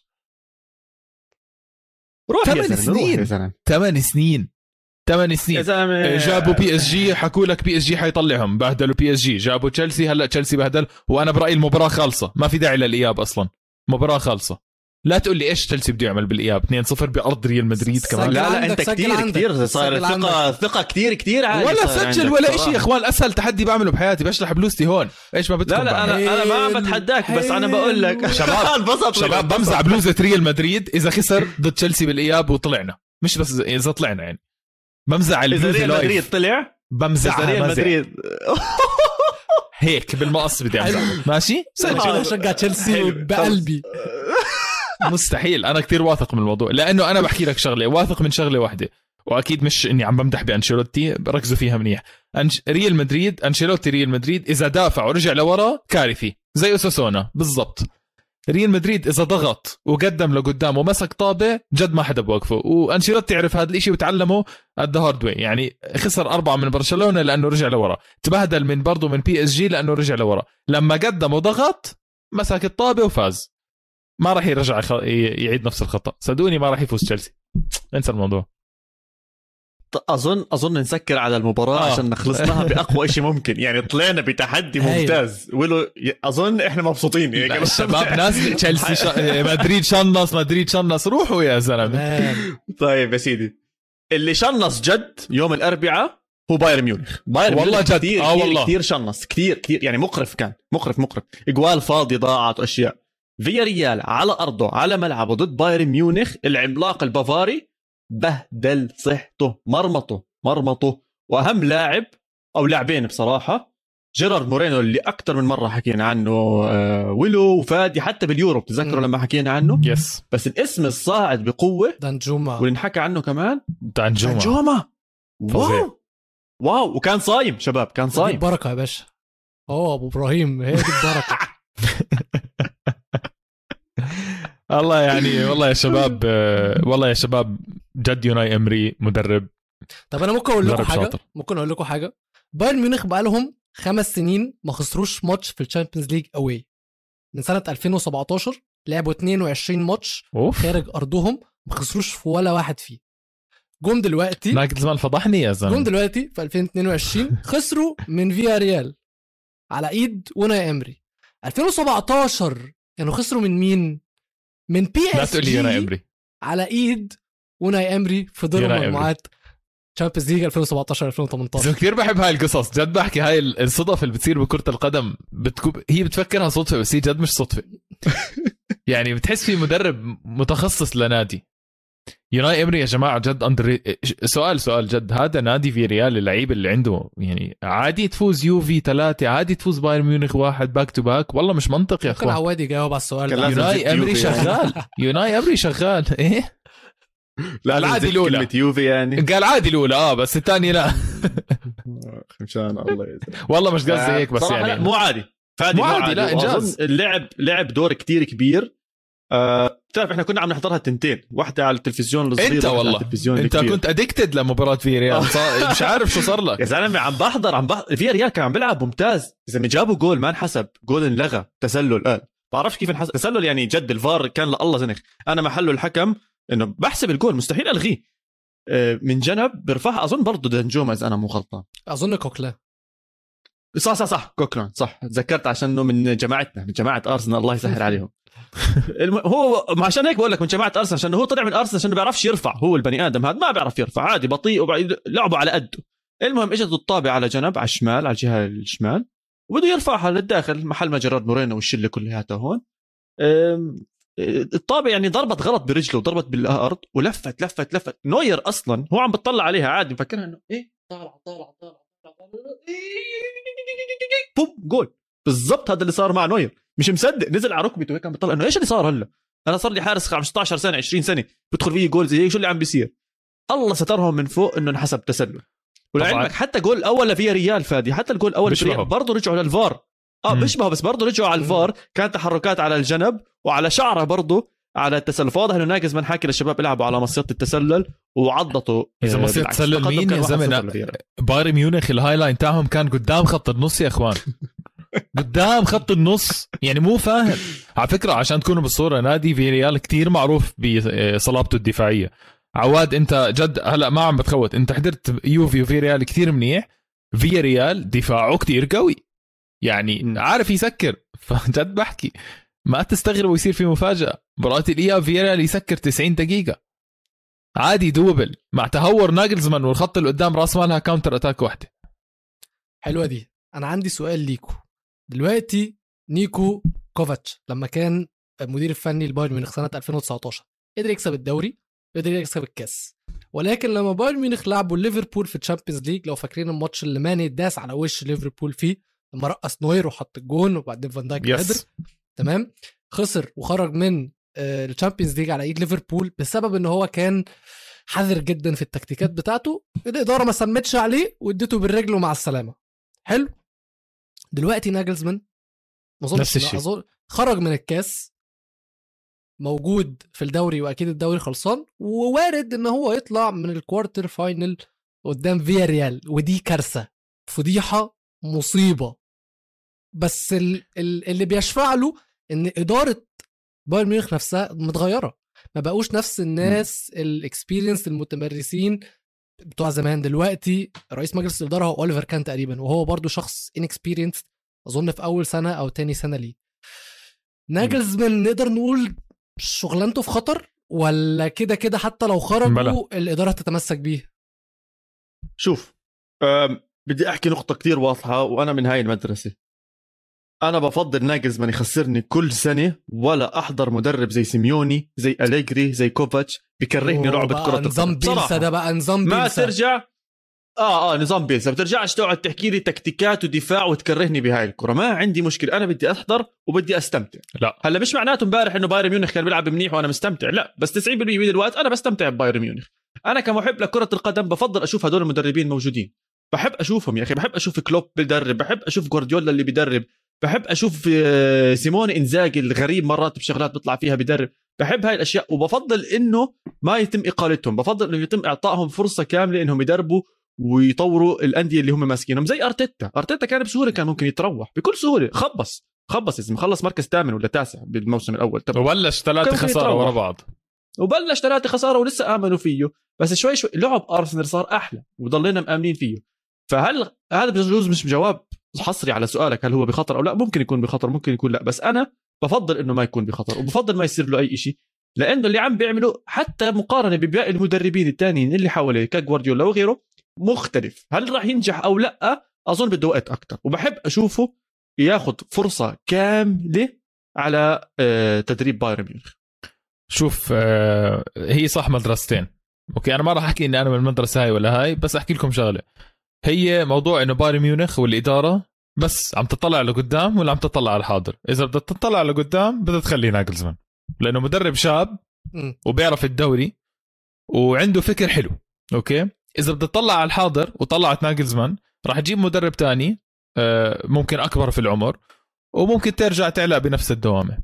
روح يا ثمان سنين. يا ثمان سنين. ثمان يا سنين زلمه جابوا PSG حكوا لك PSG حيطلعهم. بهدلوا PSG جابوا تشيلسي هلا تشيلسي بهدل. وأنا برأيي المباراة خالصة. ما في داعي للإياب أصلا. مباراة خالصة. لا تقول لي إيش تشيلسي بده يعمل بالإياب؟ 2-0 بأرض ريال مدريد سجل كمان. لا لا أنت سجل كثير كثير صار سجل ثقه ثقة كثير كثير عالية ولا سجل ولا. شيء يا إخوان أسهل تحدي بعمله بحياتي. بشلح بلوزتي هون. إيش ما بدكم لا لا؟ أنا أنا ما عم بتحداك بس أنا بقول لك. شباب، انبسط شباب بمزع بلوزة ريال مدريد. إذا خسر ضد تشيلسي بالإياب وطلعنا. مش بس اذا طلعنا يعني. بمزع إذا البلوزة ريال مدريد طلع إذا بمزعها ريال مدريد هيك بالمقص بدي أمزح. ماشي؟ حلو. بشجع تشيلسي. بقلبي. مستحيل. أنا كتير واثق من الموضوع. لأنه أنا بحكي لك شغلة واثق من شغلة واحدة. وأكيد مش إني عم بمدح بأنشيلوتي ركزوا فيها منيح. أنش... ريال مدريد أنشيلوتي ريال مدريد إذا دافع ورجع لورا كارثي. زي أوساسونا. بالضبط. ريال مدريد إذا ضغط وقدم لقدام ومسك طابة جد ما حدا بوقفه. وأنشيلوتي عرف هذا الإشي وتعلمه the hard way يعني خسر أربعة من برشلونة لأنه رجع لورا. تبهدل من برضه من PSG لأنه رجع لورا. لما قدم وضغط مسك الطابة وفاز. ما راح يرجع يعيد نفس الخطأ. صدقوني ما راح يفوز تشيلسي. انسى الموضوع. اظن أظن نسكر على المباراة آه. عشان خلصناها بأقوى شيء ممكن. يعني طلعنا بتحدي. ممتاز. ولو أظن إحنا مبسوطين. يعني الشباب نازل تشيلسي ش... مدريد شنص مدريد شنص. روحوا يا زلمة. طيب يا سيدي. اللي شنص جد يوم الأربعاء هو بايرن ميونخ. بايرن والله ميونخ جد. كثير آه كثير والله. كثير شنص. كثير كثير يعني مقرف كان. مقرف مقرف. إجوال فاضي ضاعت واشياء فياريال على أرضه على ملعبه ضد بايرن ميونخ العملاق البافاري بهدل صحته مرمطه مرمطه. وأهم لاعب أو لاعبين بصراحة جيرارد مورينو اللي أكثر من مرة حكينا عنه آه ويلو وفادي حتى باليورو بتتذكروا مم. لما حكينا عنه؟ yes بس الاسم الصاعد بقوة دانجوما. واللي انحكى عنه كمان؟ دانجوما. جوما فظيع. wow. wow. وكان صايم شباب كان صايم. البركه يا باشا. آه أبو إبراهيم هي دي البركة. الله يعني والله يا شباب آه، والله يا شباب جد أوناي إمري مدرب. طب أنا ممكن أقول لكم حاجة؟ شاطر. ممكن أقول لكم حاجة؟ بايرن ميونخ بقى لهم خمس سنين ما خسروش ماتش في ال Champions League away من سنة 2017 لعبوا 22 ماتش off. خارج أرضهم ما خسروش في ولا واحد فيه. جم دلوقتي ناجلزمان فضحني يا جم زلمه دلوقتي في 2022 خسروا من فياريال على إيد أوناي إمري. 2017 كانوا خسروا من مين؟ من بي لا اس تقول لي يونا جي امري على إيد وناي امري في دور يوناي. المجموعات تشامبيونز ليج 2017 2018 بس كثير بحب هاي القصص. جد بحكي هاي الصدف اللي بتصير بكرة القدم بتكون هي بتفكرها صدفة بس هي جد مش صدفة. يعني بتحس في مدرب متخصص لنادي. يوناي امري يا جماعة جد اندر سؤال سؤال جد هذا نادي في ريال اللعيبة اللي عنده يعني عادي تفوز يوفي ثلاثة عادي تفوز بايرن ميونخ واحد باك تو باك والله مش منطق يا ممكن أخوان. عواد يجاوب على السؤال يوناي امري يعني. شغال. يوناي امري شغال. إيه؟ لا العادي زت الأولى. كلمة يوفي يعني. قال عادي الأولى آه بس الثانية لا. مشان الله يزعل والله مش قصدي هيك بس يعني. مو عادي. فادي مو مو عادي، عادي. لا،. وأظن اللعب لعب دور كتير كبير. آه، بتعرف إحنا كنا عم نحضرها تنتين. واحدة على التلفزيون الصغير أنت والله على التلفزيون أنت الكبير. كنت ادكتد لمباراة في ريال. صار- مش عارف شو صار لك. يا زلمة عم بحضر عم بحضر في ريال كان عم بيلعب ممتاز. اذا ما جابوا جول ما انحسب. جول انلغى. تسلل. قال بعرفش كيف انحسب. تسلل يعني جد الفار كان لله زنخ. أنا محله الحكم إنه بحسب الجول مستحيل ألغيه. آه، من جنب برفعها. أظن برضه دنجوما اذا أنا مو غلطان. أظن كوكلا. صح صح صح. كوكلان صح. تذكرت عشان إنه من جماعتنا من جماعة أرسنال الله يسهل عليهم. هو عشان هيك بقول لك من جماعة أرسنال عشان هو طلع من أرسنال عشان ما بيعرفش يرفع هو البني آدم هذا ما بيعرف يرفع عادي بطيء وبعد لعبه على قده. المهم إجت الطابة على جنب على الشمال على الجهة الشمال وبده يرفعها للداخل محل ما جراد مورينو والشلة كلياتها هون. الطابة يعني ضربت غلط برجله وضربت بالأرض ولفت لفت لفت. نوير أصلا هو عم بتطلع عليها عادي مفكرها إنه إيه؟ طالع طالع طالع طالع boom goal. بالضبط هذا اللي صار مع نوير. مش مصدق. نزل على ركبته هيك عم بيطلع. إنه إيش اللي صار هلا؟ أنا صار لي حارس 15 سنة 20 سنة. بدخل فيه جول زي هيك. شو اللي عم بيصير؟ الله سترهم من فوق إنه انحسب تسلل. ولعلمك. حتى جول الأول لفياريال فادي. حتى الجول الأول. برضه رجعوا للفار. آه مم. بيشبهه بس برضه رجعوا على الفار. كانت تحركات على الجنب وعلى شعره برضه على التسلل. فواضح إنه ناقز منه حاكي للشباب يلعبوا على مصيدة التسلل وعضطوا إذا آه، مصيدة بالعكس. تسلل تقدم مين يا 1-0 زلمة؟ لفيا. بايرن ميونخ ال high line تاعهم كان قدام خط النص يا إخوان. قدام خط النص. يعني مو فاهم. على فكرة عشان تكونوا بالصورة نادي فياريال كتير معروف بصلابته الدفاعية. عواد انت جد هلا ما عم بتخوت. انت حضرت يوفي وفياريال كتير منيح. فياريال دفاعه كتير قوي. يعني. عارف يسكر. فجد بحكي. ما تستغربوا يصير في مفاجأة. مباراة الإياب فياريال يسكر 90 دقيقة. عادي double. مع تهور ناجلزمان والخط اللي قدام راس مالها counter attack واحدة حلوة دي. أنا عندي سؤال ليكو. دلوقتي نيكو كوفاتش لما كان المدير الفني لبايرن ميونخ سنة 2019 قدر يكسب الدوري قدر يكسب الكاس. ولكن لما بايرن ميونخ لعبوا ليفربول في ال Champions League لو فاكرين الماتش اللي ماني داس على وش ليفربول فيه لما رقص نوير وحط الجون وبعدين فان دايك قدر تمام؟ خسر وخرج من آه، ال Champions League على إيد ليفربول بسبب إن هو كان حذر جدا في التكتيكات بتاعته. الإدارة ما سمتش عليه واديته بالرجل ومع السلامة. حلو؟ دلوقتي ناجلزمان ما أظنش نفس إنه الشيء. أظن خرج من الكاس موجود في الدوري وأكيد الدوري خلصان ووارد إن هو يطلع من ال quarter final قدام فياريال ودي كارثة فضيحة مصيبة. بس ال- ال- اللي بيشفع له إن إدارة بايرن ميونخ نفسها متغيرة. ما بقوش نفس الناس ال experienced المتمرسين بتوع زمان. دلوقتي رئيس مجلس الإدارة هو أوليفر كان تقريبا وهو برضو شخص inexperienced أظن في أول سنة أو تاني سنة ليه. ناجلزمان نقدر نقول شغلانته في خطر ولا كده كده حتى لو خرجوا بلا. الإدارة تتمسك بيه؟ شوف بدي أحكي نقطة كتير واضحة وأنا من هاي المدرسة. أنا بفضل ناجلزمان يخسرني كل سنة ولا أحضر مدرب زي سيميوني زي أليجري زي كوفاتش بكرهني لعبة بقى كرة نظام القدم بيلسا. ده بقى نظام ما ترجع؟ آه آه نظام بيلسا. بترجعش تقعد تحكي لي تكتيكات ودفاع وتكرهني بهاي الكرة. ما عندي مشكلة. أنا بدي أحضر وبدي أستمتع. لا. هلا مش معناته امبارح إنه بايرن ميونخ كان بيلعب منيح وأنا مستمتع. لا بس 90% من الوقت أنا بستمتع ببايرن ميونخ. أنا كمحب لكرة القدم بفضل أشوف هدول المدربين موجودين. بحب أشوفهم يا أخي. بحب أشوف كلوب بيدرب. بحب أشوف جوارديولا اللي بيدرب. بحب أشوف آه، سيموني إنزاجي الغريب مرات بشغلات بيطلع فيها بيدرب. بحب هاي الأشياء وبفضل إنه ما يتم إقالتهم. بفضل إنه يتم إعطائهم فرصة كاملة إنهم يدربوا ويطوروا الأندية اللي هم ماسكينهم. زي أرتيتا. أرتيتا كان بسهولة كان ممكن يتروح بكل سهولة. خبص. خبص اسمه خلص مركز ثامن ولا تاسع بالموسم الأول. تبعه وبلش خسارة يتروح. ورا بعض. وبلش ثلاثة خسارة ولسه آمنوا فيه. بس شوي شوي لعب أرسنال صار أحلى وضلينا مآمنين فيه. فهل هذا بجوز مش جواب حصري على سؤالك هل هو بخطر أو لا؟ ممكن يكون بخطر ممكن يكون لا. بس أنا بفضل إنه ما يكون بخطر وبفضل ما يصير له أي شيء لأنه اللي عم بيعمله حتى مقارنة بباقي المدربين الثانيين اللي حواليه كجوارديولا وغيره مختلف. هل راح ينجح أو لا؟ أظن بده وقت أكتر. وبحب أشوفه ياخذ فرصة كاملة على آه، تدريب بايرن ميونخ. شوف آه، هي صح مدرستين. okay أنا ما راح أحكي إني أنا من المدرسة هاي ولا هاي بس أحكي لكم شغلة. هي موضوع إنه بايرن ميونخ والإدارة بس عم تطلع لقدام ولا عم تطلع على الحاضر. إذا بدك تطلع لقدام بدها تخلي ناجلزمان. لأنه مدرب شاب. وبيعرف الدوري وعنده فكر حلو okay؟ إذا بدك تطلع على الحاضر وطلعت ناجلزمان راح تجيب مدرب تاني آه، ممكن أكبر في العمر وممكن ترجع تعلق بنفس الدوامة.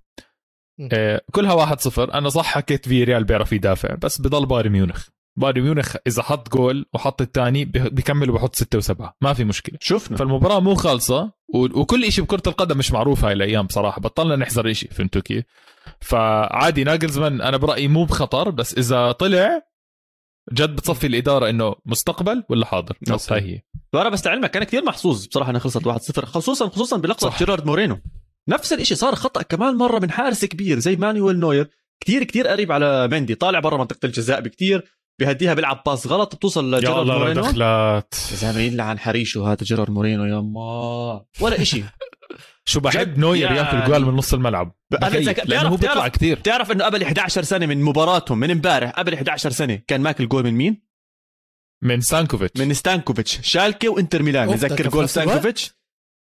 آه، كلها واحد صفر. أنا صح حكيت فياريال بيعرف يدافع بس بضل بايرن ميونخ. بايرن ميونخ إذا حط جول وحط الثاني بيكمل وبحط ستة وسبعة. ما في مشكلة. شفنا. فالمباراة مو خالصة و- وكل شيء بكرة القدم مش معروف هاي الأيام بصراحة. بطلنا نحذر شيء فهمتوا كيف؟ فعادي ناجلزمان أنا برأيي مو بخطر بس إذا طلع جد بتصفي الإدارة إنه مستقبل ولا حاضر؟ بس. هاي هي. وأنا بس لعلمك كان كثير محظوظ بصراحة إنها خلصت 1-0 خصوصا خصوصا بلقطة. جيرارد مورينو. نفس الشيء صار خطأ كمان مرة من حارس كبير زي مانويل نوير. كثير كثير قريب على مندي طالع برا منطقة الجزاء بكثير. بيهديها بيلعب pass غلط بتوصل يا لجيرارد الله مورينو. دخلات. يا زلمة يلعن حريشه هذا جيرارد مورينو؟ يا ما. ولا شيء شو بحب نوير يعني. ياكل جوال من نص الملعب. إذا- لأنه هو بتعرف- بيطلع بتعرف- كثير. بتعرف إنه قبل 11 سنة من مباراتهم من امبارح قبل 11 سنة كان ماكل جول من مين؟ من ستانكوفيتش من ستانكوفيتش. شالكي وإنتر ميلان. في جول؟ ستانكوفيتش؟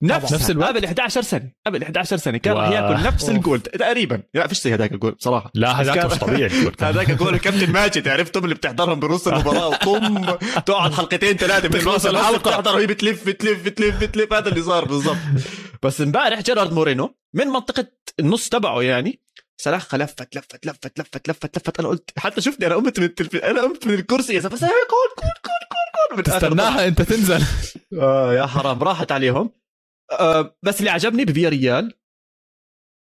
نفس نفس الوقت؟ قبل 11 سنة. قبل 11 سنة كان راح. ياكل نفس. الجول. تقريبا. لا فيش زي هذاك الجول بصراحه لا هذاك مش طبيعي. هذاك جول الكابتن ماجد عرفتم اللي بتحضرهم بنص المباراة وطم تقعد حلقتين ثلاثة من نص الحلقة. الحلقة. تحضر وهي بتلف بتلف بتلف بتلف. هذا اللي صار بالضبط. بس امبارح جيرارد مورينو من منطقة النص تبعه يعني سلاخ لفت لفت لفت لفت لفت لفت. أنا قلت حتى شفتني أنا قمت من التلف... أنا قمت من الكرسي. يا زلمه بس هي goal goal goal goal استناها أنت تنزل. آه يا حرام. راحت عليهم. آه بس اللي عجبني بفياريال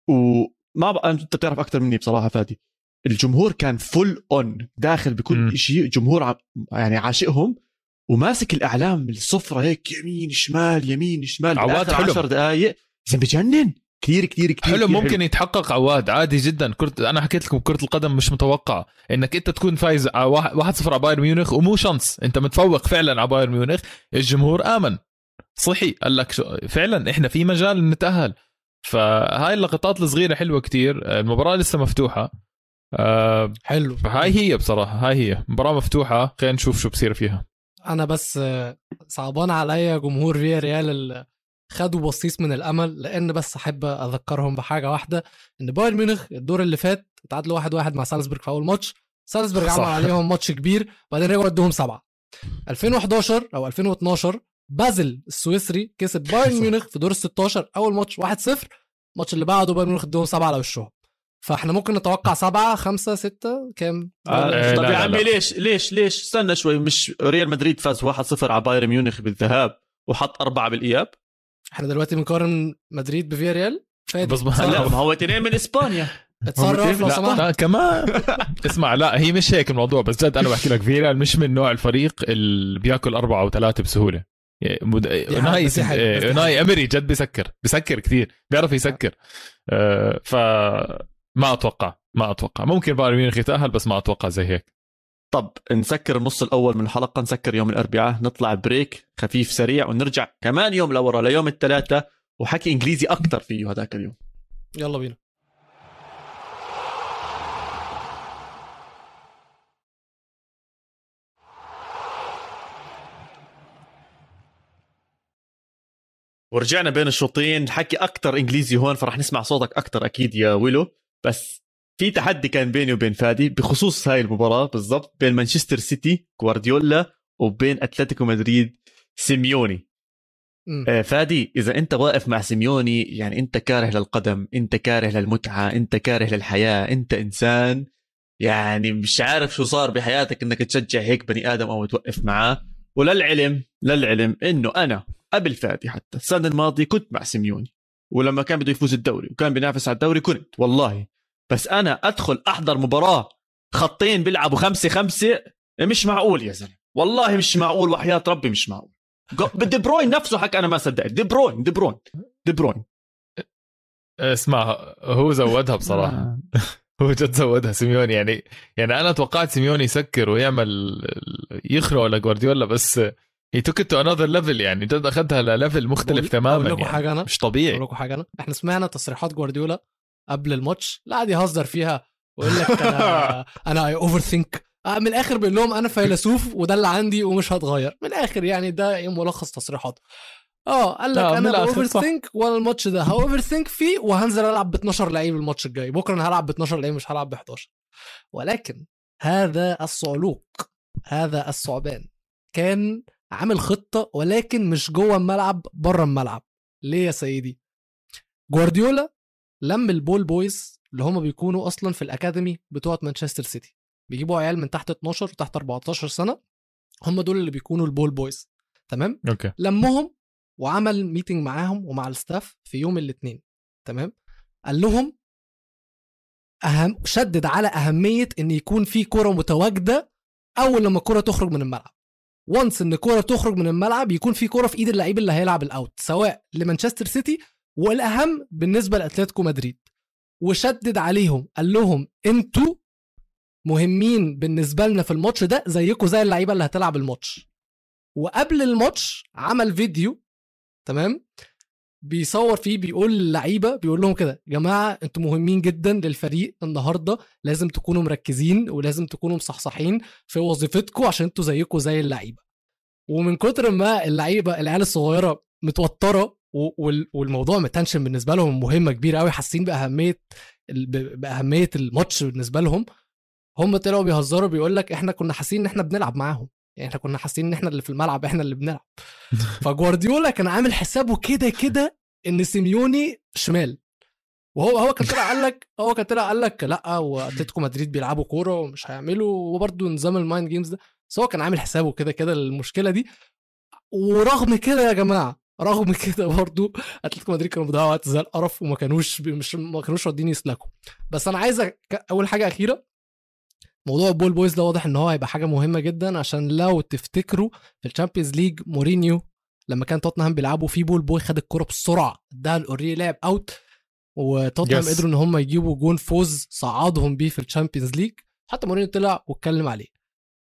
وما بقى أنت بتعرف أكثر مني بصراحة فادي. الجمهور كان full on داخل. بكل شيء جمهور ع... يعني عاشقهم وماسك الأعلام الصفرة هيك يمين شمال يمين شمال عواد حلم. 10 دقائق زين بجنن. كثير كثير كثير حلو كتير ممكن يتحقق عواد عادي جدا. كرة أنا حكيت لكم كرة القدم مش متوقعة إنك أنت تكون فايز على واحد- 1-0 على بايرن ميونخ ومو chance. أنت متفوق فعلا على بايرن ميونخ. الجمهور آمن. صحي. قال لك شو فعلا إحنا في مجال نتأهل. فهاي اللقطات الصغيرة حلوة كتير. المباراة لسه مفتوحة. آه حلو. فهاي هي بصراحة هاي هي. مباراة مفتوحة. خلينا نشوف شو بصير فيها. أنا بس آه، صعبان عليا جمهور فيا ريال خدوا بصيص من الأمل لأن بس أحب أذكرهم بحاجة واحدة إن بايرن ميونخ الدور اللي فات اتعادلوا واحد واحد مع سالزبورج في أول ماتش. سالزبورج عمل. عليهم ماتش كبير بعدين رجعوا ادوهم سبعة. 2011 أو 2012 بازل السويسري كسب بايرن. ميونخ في دور ال 16 أول ماتش 1-0 الماتش اللي بعده بايرن ميونخ ادوهم سبعة على وشهم. فاحنا ممكن نتوقع سبعة خمسة ستة كام؟ آه، طب لا، يا عمي. ليش ليش ليش؟ استنى شوي مش ريال مدريد فاز 1-0 على بايرن ميونخ بالذهاب وحط أربعة بالإياب؟ إحنا دلوقتي بنقارن مدريد بفيا ريال؟ بس ما-. لا هو اثنين من إسبانيا. اتصرف لو سمحت. لا كمان. اسمع لا هي مش هيك الموضوع بس جد أنا بحكي لك فيرال مش من نوع الفريق اللي بياكل أربعة وثلاثة بسهولة. أوناي دي حاجة، بس دي أوناي. أمري جد بيسكر بيسكر كثير بيعرف يسكر. آه ف ما أتوقع ما أتوقع. ممكن بايرن ميونخ يتأهل بس ما أتوقع زي هيك. طب نسكر النص الأول من الحلقة نسكر يوم الأربعاء نطلع بريك خفيف سريع ونرجع كمان يوم لورا ليوم الثلاثاء وحكي إنجليزي أكثر فيه هذاك اليوم. يلا بينا. ورجعنا بين الشوطين. نحكي أكثر إنجليزي هون فرح نسمع صوتك أكثر أكيد يا ويلو. بس في تحدي كان بيني وبين فادي بخصوص هاي المباراة بالضبط بين مانشستر سيتي جوارديولا وبين أتلتيكو مدريد سيميوني. آه، فادي إذا أنت واقف مع سيميوني يعني أنت كاره للقدم أنت كاره للمتعة أنت كاره للحياة أنت إنسان يعني مش عارف شو صار بحياتك إنك تشجع هيك بني آدم أو توقف معاه. وللعلم للعلم إنه أنا قبل فادي حتى السنة الماضية كنت مع سيميوني ولما كان بده يفوز الدوري وكان بينافس على الدوري كنت والله. بس أنا أدخل أحضر مباراة خطين بيلعبوا خمسة خمسة مش معقول يا زلمة. والله مش معقول وحياة ربي مش معقول. دي بروين نفسه حكى أنا ما صدقت. دي بروين دي بروين دي بروين. اسمع هو زودها بصراحة. آه. هو جد زودها سيميوني يعني يعني أنا توقعت سيميوني يسكر ويعمل يخرق لجوارديولا بس he took it to another level يعني. جد اخذها ل level مختلف بقول- تماما أقول لكم يعني. حاجة أنا؟ مش طبيعي. أقول لكم حاجة أنا؟ إحنا سمعنا تصريحات جوارديولا قبل الماتش. لا قاعد يهزر فيها. ويقول لك أنا أنا I overthink من الآخر بيقول لهم أنا فيلسوف وده اللي عندي ومش هتغير. من الآخر يعني ده ملخص تصريحاته. آه قال لك أنا overthink وأنا الماتش ده. ه overthink فيه وهنزل ألعب ب 12 لعيب الماتش الجاي. بكرة أنا هلعب ب 12 لعيب مش هلعب ب 11 ولكن هذا الصعلوك هذا الثعبان كان عامل خطة ولكن مش جوه الملعب بره الملعب. ليه يا سيدي؟ جوارديولا لم ال ball boys اللي هم بيكونوا أصلا في ال academy بتوع مانشستر سيتي. بيجيبوا عيال من تحت 12 وتحت 14 سنة هم دول اللي بيكونوا ال ball boys. تمام؟ okay. لمهم وعمل meeting معاهم ومع ال staff في يوم الاثنين. تمام؟ قال لهم أهم شدد على أهمية إن يكون في كرة متواجدة أول لما الكرة تخرج من الملعب. و once إن الكره تخرج من الملعب يكون في كره في إيد اللعيب اللي هيلعب ال out سواء لمانشستر سيتي والأهم بالنسبة لأتلتيكو مدريد. وشدد عليهم قال لهم أنتوا مهمين بالنسبة لنا في الماتش ده زيكم زي اللعيبة اللي هتلعب الماتش. وقبل الماتش عمل فيديو تمام؟ بيصور فيه بيقول للعيبة بيقول لهم كده يا جماعة أنتوا مهمين جدا للفريق النهارده لازم تكونوا مركزين ولازم تكونوا مصحصحين في وظيفتكم عشان أنتوا زيكم زي اللعيبة. ومن كتر ما اللعيبة العيال الصغيرة متوترة والموضوع متنشن بالنسبة لهم مهمة كبيرة قوي حاسين بأهمية بأهمية الماتش بالنسبة لهم هم طلعوا بيهزروا بيقول لك إحنا كنا حاسين إن إحنا بنلعب معاهم. يعني إحنا كنا حاسين إن إحنا اللي في الملعب إحنا اللي بنلعب. فجوارديولا كان عامل حسابه كده كده إن سيميوني شمال. وهو هو كان طلع قال لك هو كان طلع قال لك لأ وأتلتيكو مدريد بيلعبوا كورة ومش هيعملوا وبرده نظام ال mind games ده. بس هو كان عامل حسابه كده كده للمشكله دي. ورغم كده يا جماعة رغم كده برضو أتلتيكو مدريد كانوا بيضيعوا وقت زي القرف وما كانوش مش ما كانوش راضيين يسلكوا. بس أنا عايز أول حاجة أخيرة موضوع ال ball boys ده واضح إن هو هيبقى حاجة مهمة جدا عشان لو تفتكروا في ال Champions League مورينيو لما كان توتنهام بيلعبوا في ball boy خد الكرة بسرعة اداها لأورييه لعب out وتوتنهام Yes. قدروا إن هم يجيبوا جول فوز صعدهم بيه في ال Champions League حتى مورينيو طلع واتكلم عليه.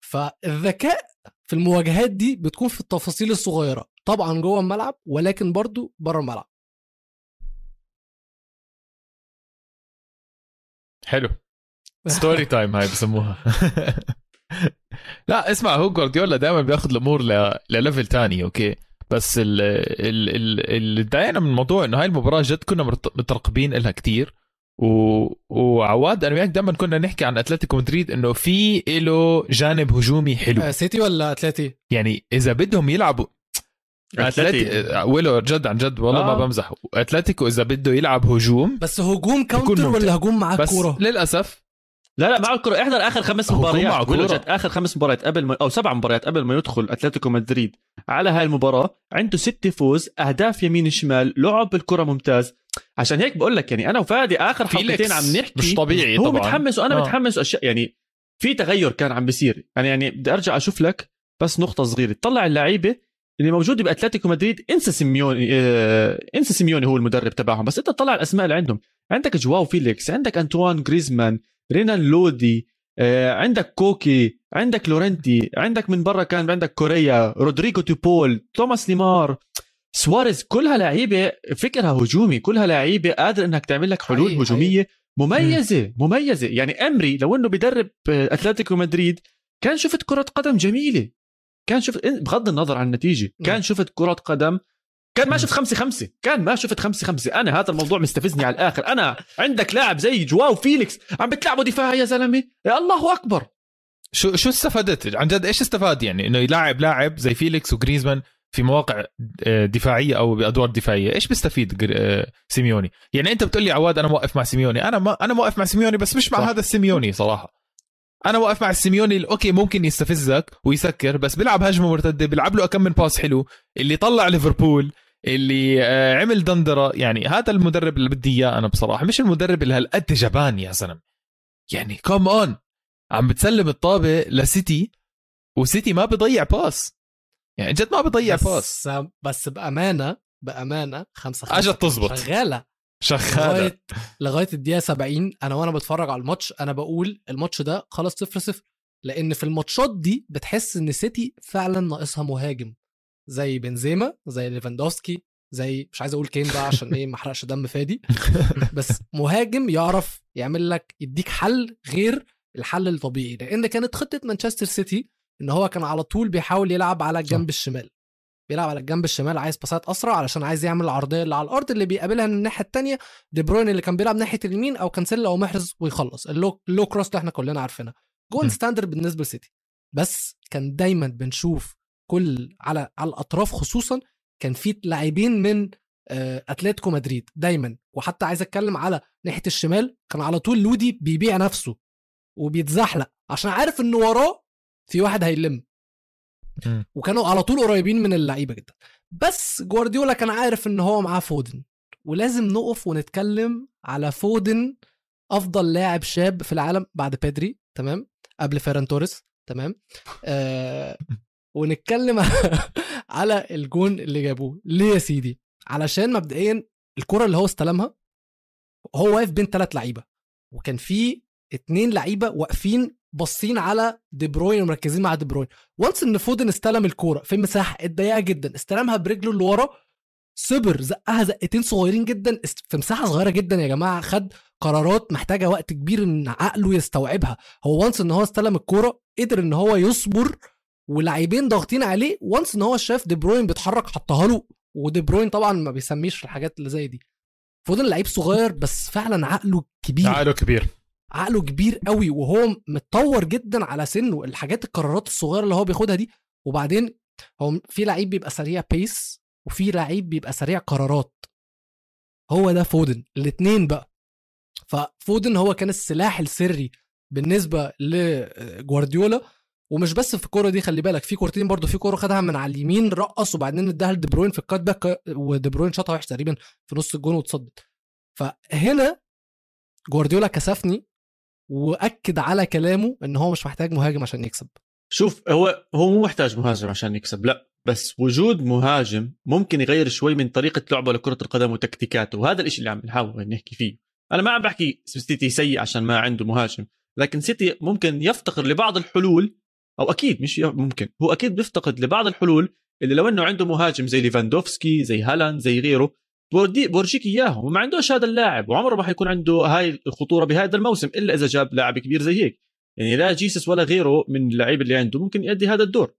فالذكاء في المواجهات دي بتكون في التفاصيل الصغيرة طبعا جوه الملعب ولكن برضو بره الملعب. حلو. Story time هاي بسموها. لا اسمع هو جوارديولا دائما بياخذ الأمور ل... ل level تاني okay؟ بس ال- ال- ال- اللي ضايقنا من الموضوع إنه هاي المباراة جد كنا مترقبين لها كتير. و... وعواد أنا وياك دائما كنا نحكي عن أتلتيكو مدريد إنه في له جانب هجومي حلو. آه، سيتي ولا أتلتي؟ يعني إذا بدهم يلعبوا أتلتي. أتلتي ويلو جد عن جد والله آه. ما بمزح. أتلتيكو إذا بده يلعب هجوم بس هجوم كاونتر. ولا هجوم بس كوره للأسف لا لا معه الكرة. احضر آخر خمس مباريات. جد آخر خمس مباريات قبل ما أو سبع مباريات قبل ما يدخل أتلتيكو مدريد على هاي المباراة. عنده ستة فوز أهداف يمين شمال لعب بالكرة ممتاز. عشان هيك بقول لك يعني أنا وفادي آخر حلقتين عم نحكي مش طبيعي هو طبعا. متحمس وأنا آه. متحمس أشياء. يعني في تغير كان عم بيصير. أنا يعني بدي أرجع أشوف لك بس نقطة صغيرة. طلع اللعيبة اللي موجودة بأتلتيكو مدريد إنسى سيميوني آه إنسى سيميوني هو المدرب تبعهم. بس أنت طلع الأسماء اللي عندهم. عندك جواو فيليكس عندك انطوان جريزمان رينان لودي آه، عندك كوكي عندك يورنتي عندك من برا كان عندك كوريا رودريجو ديبول توماس ليمار سواريز كلها لعيبه فكرها هجومي كلها لعيبه قادر إنك تعمل لك حلول حقيقي، هجومية مميزة مميزة. يعني أمري لو إنه بدرب آه، أتلتيكو مدريد كان شفت كرة قدم جميلة. كان شفت بغض النظر عن النتيجة كان شفت كرة قدم كان ما شفت خمسة خمسة. كان ما شفت خمسة خمسة. أنا هذا الموضوع مستفزني على الآخر. أنا عندك لاعب زي جواو فيليكس. عم بتلعبوا دفاع يا زلمة؟ يا الله أكبر. شو شو استفدت عن جد إيش استفاد يعني؟ إنه يلاعب لاعب زي فيليكس وجريزمان في مواقع آه، دفاعية أو بأدوار دفاعية. إيش بيستفيد آه، سيميوني؟ يعني أنت بتقول لي عواد أنا موقف مع سيميوني. أنا ما أنا موقف مع سيميوني بس مش مع صح. هذا السيميوني صراحة. أنا واقف مع السيميوني okay ممكن يستفزك ويسكر بس بيلعب هجمة مرتدة بيلعب له كم من pass حلو اللي طلع ليفربول اللي آه، عمل دندرة. يعني هذا المدرب اللي بدي إياه أنا بصراحة مش المدرب اللي هالقد جبان يا زلمة. يعني come on عم بتسلم الطابة لسيتي وسيتي ما بيضيع pass. يعني جد ما بيضيع pass. بس بس بأمانة بأمانة خمسة خمسة أجت تزبط. شغالة. شغالة. لغاية لغاية الدقيقة 70 أنا وأنا بتفرج على الماتش أنا بقول الماتش ده خلص 0 0 لأن في الماتشات دي بتحس إن سيتي فعلا ناقصها مهاجم. زي بنزيما زي ليفاندوفسكي زي مش عايز أقول كين بقى عشان إيه ما أحرقش دم فادي. بس مهاجم يعرف يعمل لك يديك حل غير الحل الطبيعي. لأن كانت خطة مانشستر سيتي إن هو كان على طول بيحاول يلعب على الجنب الشمال. بيلعب على الجنب الشمال عايز باسات أسرع علشان عايز يعمل العرضيه اللي على الأرض اللي بيقابلها من الناحية الثانية دي بروين اللي كان بيلعب ناحية اليمين أو كانسيلا أو محرز ويخلص. ال low, ال low cross اللي إحنا كلنا عارفينها. جون م. standard بالنسبة لسيتي. بس كان دايما بنشوف كل على على الأطراف خصوصا كان في لاعبين من آه، أتلتيكو مدريد دايما. وحتى عايز أتكلم على ناحية الشمال كان على طول لودي بيبيع نفسه وبيتزحلق عشان عارف إن وراه في واحد هيلم. وكانوا على طول قريبين من اللعيبة جدا. بس جوارديولا كان عارف إن هو معاه فودن. ولازم نقف ونتكلم على فودن أفضل لاعب شاب في العالم بعد بيدري تمام؟ قبل فيران توريس تمام؟ آه ونتكلم على الجون اللي جابوه. ليه يا سيدي؟ علشان مبدئيا الكرة اللي هو استلمها هو واقف بين ثلاث لعيبة وكان في اتنين لعيبة واقفين باصين على دي بروين ومركزين مع دي بروين. once إن فودن استلم الكورة في مساحة ضيقه جدا استلمها برجله اللي ورا صبر زقها زقتين صغيرين جدا في مساحة صغيرة جدا يا جماعة خد قرارات محتاجة وقت كبير إن عقله يستوعبها. هو once إن هو استلم الكورة قدر إن هو يصبر ولاعيبين ضاغطين عليه once إن هو شاف دي بروين بيتحرك حطها له. ودي بروين طبعا ما بيسميش في الحاجات اللي زي دي. فودن لعيب صغير بس فعلا عقله كبير. عقله كبير. عقله كبير قوي وهو متطور جدا على سنه. الحاجات القرارات الصغيرة اللي هو بياخدها دي. وبعدين هو في لعيب بيبقى سريع pace وفي لعيب بيبقى سريع قرارات. هو ده فودن. الاثنين بقى. ففودن هو كان السلاح السري بالنسبة لجوارديولا. ومش بس في الكوره دي خلي بالك في كورتين برضو في كورة خدها من على اليمين رقص وبعدين اداها لدي بروين في ال cut back ودي بروين شاطها وحش تقريبا في نص الجون واتصدت. فهنا جوارديولا كسفني وأكد على كلامه إن هو مش محتاج مهاجم عشان يكسب. شوف هو هو مو محتاج مهاجم عشان يكسب لا بس وجود مهاجم ممكن يغير شوي من طريقة لعبه لكرة القدم وتكتيكاته وهذا الشيء اللي عم نحاول نحكي فيه. أنا ما عم بحكي سيتي سيء عشان ما عنده مهاجم لكن سيتي ممكن يفتقر لبعض الحلول أو أكيد مش ممكن. هو أكيد بيفتقد لبعض الحلول اللي لو إنه عنده مهاجم زي ليفاندوفسكي زي هالاند زي غيره بودي بورجيك إياهم وما عندوش هذا اللاعب وعمره ما حيكون عنده هاي الخطورة بهذا الموسم إلا إذا جاب لاعب كبير زي هيك. يعني لا جيسس ولا غيره من اللعيبة اللي عنده ممكن يؤدي هذا الدور.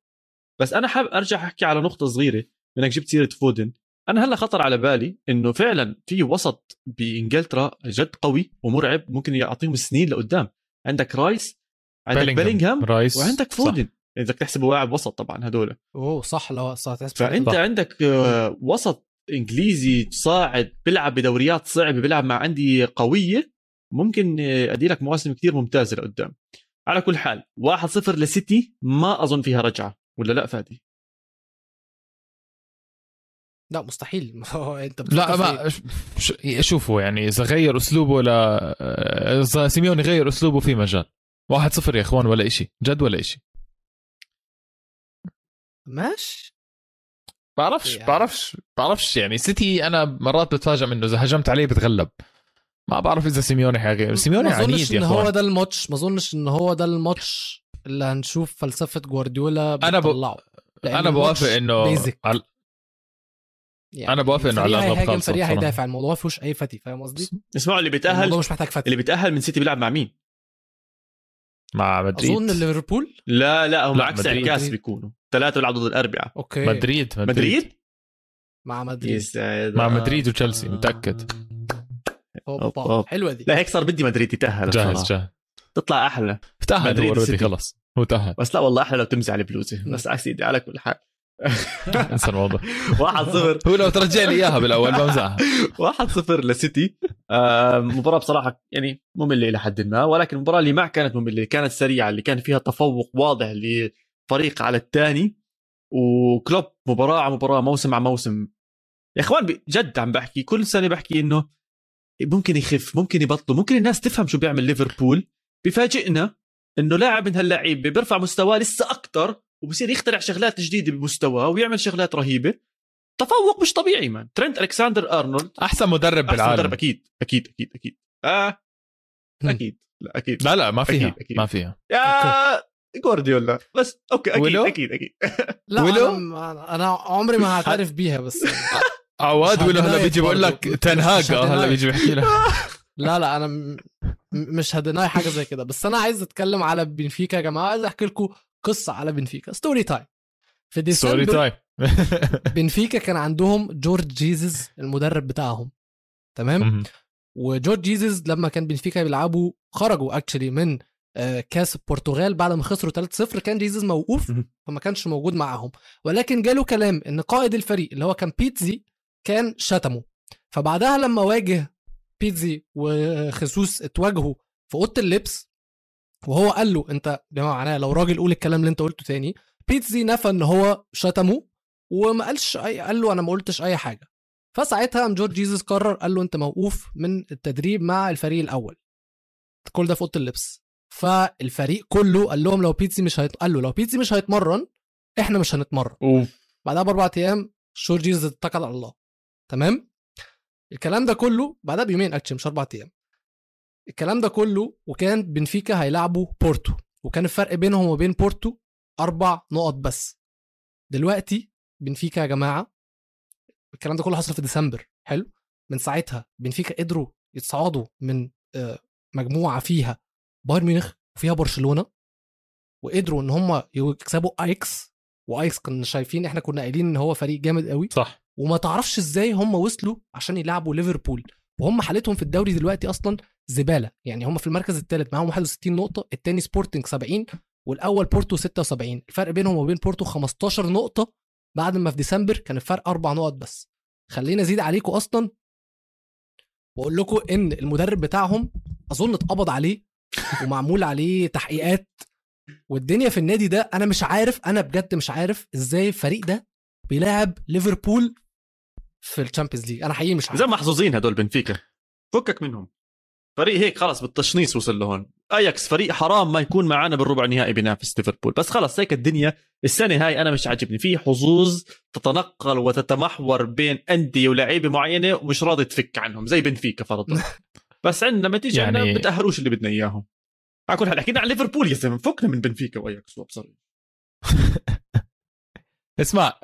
بس أنا حابب أرجع أحكي على نقطة صغيرة إنك جبت سيرة فودن. أنا هلأ خطر على بالي إنه فعلا في وسط بإنجلترا جد قوي ومرعب ممكن يعطيهم سنين لقدام. عندك رايس عندك بيلينغهام رايس. وعندك صح. فودن. إذا بدك تحسبه لاعب وسط طبعا هدول. أوه صح لو صح تحسب فأنت صح. عندك آه، وسط إنجليزي صاعد بيلعب بدوريات صعبة بيلعب مع انديه قوية ممكن آه، أدي لك مواسم كثير ممتازة لقدام. على كل حال 1-0 لسيتي ما أظن فيها رجعة. ولا لا فادي؟ لا مستحيل. ما هو انت لا؟ ما شوفوا يعني إذا غير أسلوبه ل إذا سيميوني غير أسلوبه في مجال. واحد صفر يا إخوان ولا إشي. جد ولا إشي؟ ماشي. بعرفش يعني. بعرفش بعرفش. يعني سيتي أنا مرات بتفاجئ منه إذا هجمت عليه بتغلب. ما بعرف إذا سيميوني حيغير سيميوني ما عنيد اظنش يا إن هو إخوان. ده الماتش. ما أظنش إن هو ده الماتش اللي هنشوف فلسفة جوارديولا أنا ب- بتطلعه. لأن أنا بوافق إنه basic. على- يعني أنا بوافق إنه على هيهاجم خالصة فريق. هيدافع. الموضوع ما فيهوش أي فتي فاهم قصدي؟ اسمعوا اللي بيتأهل. الموضوع مش محتاج فتي. اللي بيتأهل من سيتي بيلعب مع مين؟ مع مدريد. أظن ليفربول؟ لا لا هم لا، عكس مدريد. انعكاس مدريد. بيكونوا. ثلاثة بيلعبوا ضد الاربعه أوكي. مدريد مدريد, مدريد؟ مع مدريد. يسعد مع آه. مدريد وتشيلسي متأكد. أوب، أوبا أوب. حلوة دي. لا هيك صار بدي مدريد يتأهل جاهز. جاهز. تطلع أحلى. تأهل مدريد. خلص. هو تأهل. بس لا والله أحلى لو تمزح البلوزه بس سيدي على كل حال. انسى الموضوع. 1-0 هو لو ترجع لي إياها بالأول بمزحها 1-0 لسيتي. آه، مباراة بصراحة يعني مملة إلى حد ما ولكن المباراة اللي ما كانت مملة كانت سريعة اللي كان فيها تفوق واضح لفريق على الثاني. وكلوب مباراة على مباراة موسم على موسم. يا إخوان بجد عم بحكي كل سنة بحكي إنه ممكن يخف ممكن يبطلوا ممكن الناس تفهم شو بيعمل ليفربول. بفاجئنا إنه لاعب من هاللعيبه بيرفع مستواه لسه أكثر وبصير يخترع شغلات جديدة بمستواه ويعمل شغلات رهيبة تفوق مش طبيعي مان ترنت ألكساندر أرنولد أحسن مدرب أحسن بالعالم مدرب أكيد أكيد أكيد أكيد آه أكيد لا أكيد لا لا ما فيها أكيد، أكيد. ما فيها يا جوارديولا بس أوكي أكيد ولو؟ أكيد أكيد لا ولو؟ أنا, أنا عمري ما هعترف بيها بس عواد ولا هلا بيجي بقول لك. تنهاج آه، هلا. بيجي بحكي لك لا لا أنا. م- مش هدناي حاجة زي كده بس أنا عايز أتكلم على بنفيكا يا جماعة عايز أحكي لكم قصة على بنفيكا. story time في ديسمبر time بنفيكا كان عندهم جورج جيزز المدرب بتاعهم. تمام؟ وجورج جيزز لما كان بنفيكا بيلعبوا خرجوا actually من آه، كاس البرتغال بعد ما خسروا 3-0 كان جيزز موقوف. فما كانش موجود معاهم. ولكن جاله كلام إن قائد الفريق اللي هو كان بيتزي كان شتمه. فبعدها لما واجه بيتزي وخسوس اتواجهوا في أوضة اللبس وهو قال له أنت معناها لو راجل قول الكلام اللي أنت قلته تاني بيتزي نفى إن هو شتمه وما قالش أي قال له أنا ما قلتش أي حاجة. فساعتها قام جورج جيزس قرر قال له أنت موقوف من التدريب مع الفريق الأول. كل ده في أوضة اللبس. فالفريق كله قال لهم لو بيتزي مش هيت... قال له لو بيتزي مش هيتمرن إحنا مش هنتمرن. اوف بعدها بأربع أيام جورج جيزس اتكل على الله. تمام؟ الكلام ده كله بعدها بيومين اكشن مش أربع أيام. الكلام ده كله وكان بنفيكا هيلعبوا بورتو. وكان الفرق بينهم وبين بورتو أربع نقط بس. دلوقتي بنفيكا يا جماعة الكلام ده كله حصل في ديسمبر. حلو؟ من ساعتها بنفيكا قدروا يتصعدوا من آه، مجموعة فيها بايرن ميونخ وفيها برشلونة وقدروا إن هم يكسبوا أيكس. وأيكس كنا شايفين إحنا كنا قايلين إن هو فريق جامد قوي. صح. وما تعرفش إزاي هم وصلوا عشان يلعبوا ليفربول. وهم حالتهم في الدوري دلوقتي أصلا زبالة. يعني هم في المركز الثالث معاهم 61 نقطة الثاني سبورتنج 70 والأول بورتو 76 الفرق بينهم وبين بورتو 15 نقطة بعد ما في ديسمبر كان الفرق أربع نقط بس. خلينا أزيد عليكم أصلا وأقول لكم إن المدرب بتاعهم أظن اتقبض عليه ومعمول عليه تحقيقات. والدنيا في النادي ده أنا مش عارف أنا بجد مش عارف إزاي الفريق ده بيلعب ليفربول في ال Champions League. أنا حقيقي مش عارف. زي محظوظين هدول بنفيكا. فكك منهم. فريق هيك خلص بالتشنيص وصل لهون. اياكس فريق حرام ما يكون معنا بالربع النهائي بينافس ليفربول. بس خلص هيك الدنيا. السنة هاي أنا مش عاجبني. في حظوظ تتنقل وتتمحور بين أندية ولاعيبة معينة ومش راضي تفك عنهم زي بنفيكا فرضا. بس عندنا لما تيجي يعني... عندنا بتاهلوش اللي بدنا إياهم. على كل حال حكينا عن ليفربول يا زلمة. فكنا من بنفيكا وأياكس. وأبصر. اسمع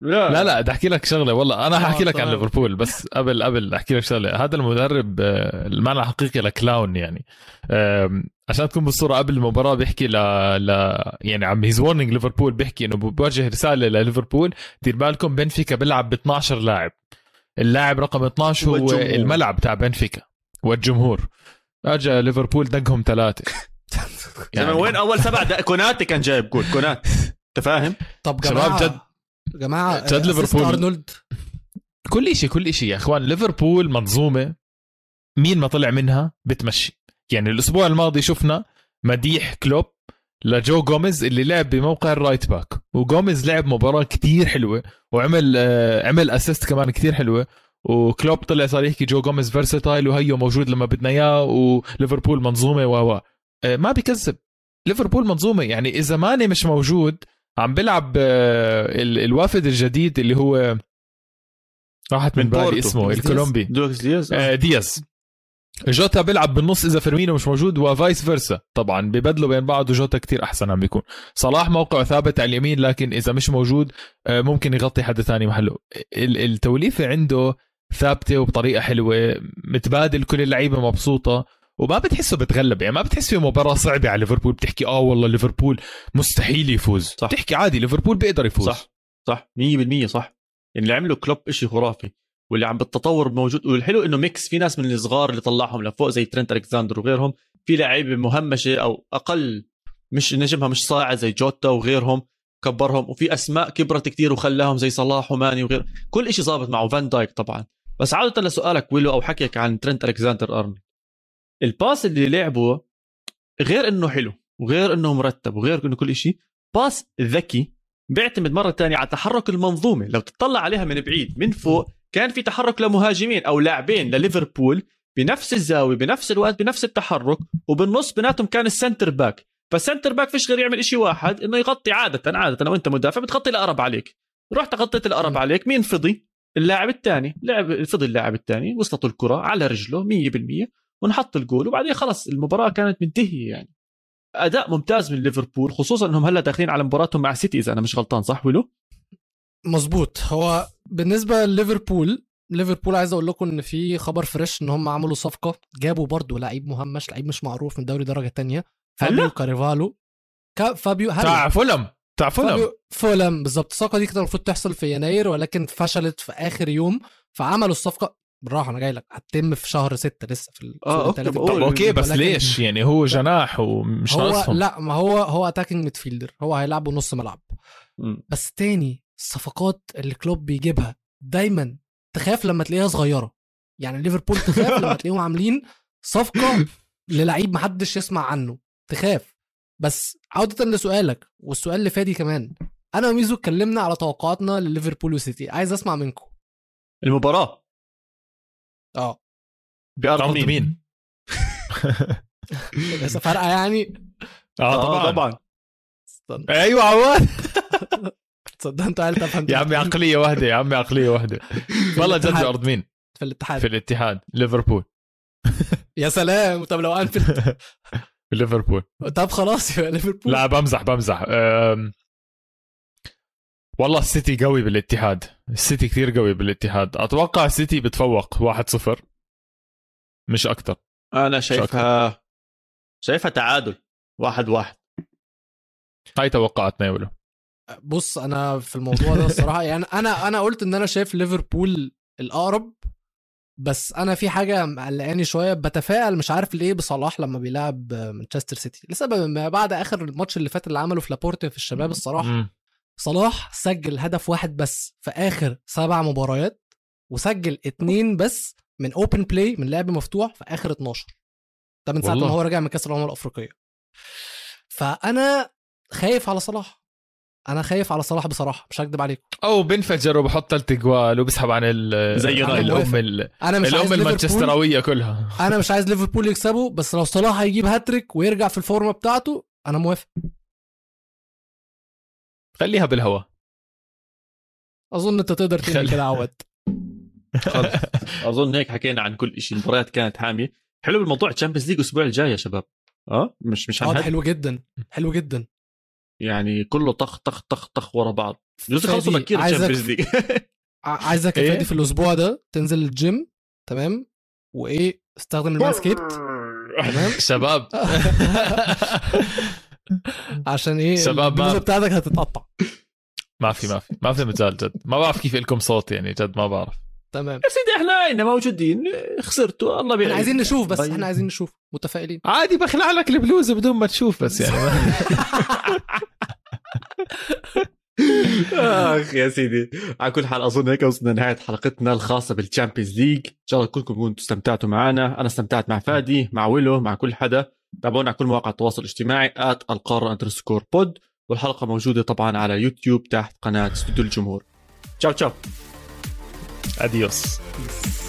لا. لا بدي أحكي لك شغلة. والله أنا آه، حأحكي لك عن. ليفربول بس قبل قبل أحكي لك شغلة. هذا المدرب آه، المعنى الحقيقي ل clown يعني. عشان تكون بالصورة قبل المباراة بيحكي ل, ل... يعني عم هيز warning ليفربول بيحكي إنه بوجه رسالة لليفربول دير بالكم بنفيكا بيلعب ب 12 لاعب. اللاعب رقم 12 هو والجمهور. الملعب تاع بنفيكا والجمهور. اجى ليفربول دقهم ثلاثة. يعني وين أول سبع دقائق كوناتي كان جايب جول. كونات أنت فاهم؟ طب شباب جماعة. جد- جماعة جد assist ليفربول. أرنولد. كل شيء كل شيء يا إخوان. ليفربول منظومة مين ما طلع منها بتمشي. يعني الأسبوع الماضي شفنا مديح كلوب لجو جوميز اللي لعب بموقع ال right back. وجوميز لعب مباراة كتير حلوة وعمل آه، عمل assist كمان كتير حلوة. وكلوب طلع صار يحكي جو جوميز versatile وهيو موجود لما بدنا إياه. وليفربول منظومة و آه، ما بيكذب ليفربول منظومة يعني إذا ماني مش موجود عم بيلعب آه، ال- الوافد الجديد اللي هو راحت من بالي بورتو. اسمه. الكولومبي. دياز آه، دياز. جوتا بيلعب بالنص إذا فيرمينو مش موجود و vice versa. طبعا ببدلوا بين بعض وجوتا كتير أحسن عم بيكون. صلاح موقعه ثابت على اليمين لكن إذا مش موجود آه، ممكن يغطي حدا تاني محله. ال- التوليفة عنده ثابتة وبطريقة حلوة متبادل كل اللعيبة مبسوطة. وما بتحسه بتغلب يعني ما بتحس في مباراة صعبة على ليفربول بتحكي آه والله ليفربول مستحيل يفوز. صح. بتحكي عادي ليفربول بيقدر يفوز. صح صح 100% صح. اللي عمله كلوب إشي خرافي واللي عم بالتطور موجود والحلو إنه mix في ناس من الصغار اللي طلعهم لفوق زي ترنت الكساندر وغيرهم في لعيبة مهمشة أو أقل مش نجمها مش صاعد زي جوتا وغيرهم كبرهم وفي أسماء كبرت كتير وخلاهم زي صلاح وماني وغير كل إشي ظابط معه فان دايك طبعا. بس عادة لسؤالك ويلو أو حكيك عن ترنت الكساندر أرنولد. ال pass اللي لعبه غير إنه حلو وغير إنه مرتب وغير إنه كل إشي pass ذكي بيعتمد مرة تانية على تحرك المنظومة. لو تطلع عليها من بعيد من فوق كان في تحرك لمهاجمين أو لاعبين لليفربول بنفس الزاوية بنفس الوقت بنفس التحرك وبالنص بيناتهم كان ال center back. فال center back فيش غير يعمل شيء واحد إنه يغطي عادة عادة لو أنت مدافع بتغطي الاقرب عليك. رحت غطيت الاقرب. عليك مين فضي؟ اللاعب الثاني. لعب فضي اللاعب الثاني وصلته الكرة على رجله 100% ونحط الجول وبعدين خلص المباراة كانت منتهية يعني. أداء ممتاز من ليفربول خصوصا إنهم هلأ داخلين على مباراتهم مع سيتي إذا أنا مش غلطان صح ولو مظبوط. هو بالنسبة لليفربول ليفربول عايز أقول لكم إن في خبر fresh إن هم عملوا صفقة جابوا برضو لعيب مهمش لعيب مش معروف من دوري درجة تانية فابيو؟ كاريفالو كا فابيو هلا؟ تاع فولم تاع فولم. فابيو فولم بالظبط. الصفقة دي كانت المفروض تحصل في يناير ولكن فشلت في آخر يوم فعملوا الصفقة. بالراحة أنا جاي لك. هتتم في شهر ستة لسه في ال- آه، في okay، التلاتة. بقول- طب okay بس ليش؟ يعني هو جناح ومش هو ناقصهم. لا ما هو هو attacking midfielder هو هيلعبه نص ملعب. مم. بس تاني الصفقات اللي كلوب بيجيبها دايما تخاف لما تلاقيها صغيرة. يعني ليفربول تخاف لما تلاقيهم عاملين صفقة للعيب محدش يسمع عنه. تخاف. بس عودة لسؤالك والسؤال اللي فادي كمان. أنا وميزو اتكلمنا على توقعاتنا لليفربول وسيتي. عايز أسمع منكم. المباراة. آه. بارض أرض مين؟ مين؟ بس فارقه يعني؟ آه طبعا. طبعا. استنى. أيوه عواد تصدق انت قلت افهم يا عمي عقلية واحدة يا عمي عقلية واحدة. والله جد. بارض مين؟ في الاتحاد. في الاتحاد. ليفربول. يا سلام. طب لو أنفيلد. في ليفربول. طب خلاص يبقى ليفربول. لا بمزح بمزح. أم... والله السيتي قوي بالاتحاد. السيتي كثير قوي بالاتحاد. أتوقع السيتي بتفوق 1-0 مش أكثر. أنا شايفها شايفها تعادل. واحد واحد. هاي توقعاتنا يا ولو. بص أنا في الموضوع ده الصراحة يعني أنا أنا قلت إن أنا شايف ليفربول الأقرب بس أنا في حاجة مقلقاني شوية. بتفائل مش عارف ليه بصلاح لما بيلعب مانشستر سيتي. لسبب ما بعد آخر الماتش اللي فات اللي عمله في لابورتي في الشباب الصراحة. صلاح سجل هدف واحد بس في آخر سبع مباريات وسجل اتنين بس من open play من لعب مفتوح في آخر 12 ده من ساعة. ما هو راجع من كأس الأمم الأفريقية. فأنا خايف على صلاح. أنا خايف على صلاح بصراحة مش هكدب عليكم. أو بنفجر وبحط ثلاث اجوال وبسحب عن ال زي عن. الأم ال... أنا مش عايز الام ليفربول المانشستراوية كلها. أنا مش عايز ليفربول يكسبوا بس لو صلاح هيجيب هاتريك ويرجع في الفورمة بتاعته أنا موافق. خليها بالهواء أظن أنت تقدر تعمل كده خلص. أظن هيك حكينا عن كل شيء المباريات كانت حامية. حلو الموضوع. تشامبيونز ليج الأسبوع الجاي يا شباب. آه؟ مش مش آه ده هنهد. حلو جدا. حلو جدا. يعني كله طخ طخ طخ طخ ورا بعض. خلصوا فادي، بكير تشامبيونز ليج عايزك يا إيه؟ فادي في الأسبوع ده تنزل الجيم تمام؟ وإيه؟ استخدم المانسكيبت تمام؟ شباب. عشان إيه؟ شباب، ما- بتاعتك هتتقطع. ما في ما في. ما في مجال جد. ما بعرف كيف لكم صوت يعني جد ما بعرف. تمام. يا سيدي إحنا هنا موجودين. خسرتوا. الله إحنا بيعين عايزين نشوف بس طيب. إحنا عايزين نشوف. متفائلين. عادي بخلع لك البلوزه بدون ما تشوف بس يعني. أخ يا سيدي. على كل حال أظن هيك وصلنا لنهاية حلقتنا الخاصة بالتشامبيونز ليج إن شاء الله كلكم تكونوا استمتعتوا معنا. أنا استمتعت مع فادي مع ويلو مع كل حدا. تابعونا على كل مواقع التواصل الاجتماعي ات القاره اندرسكور بود والحلقة موجودة طبعا على يوتيوب تحت قناة استوديو الجمهور. تشاو تشاو اديوس Peace.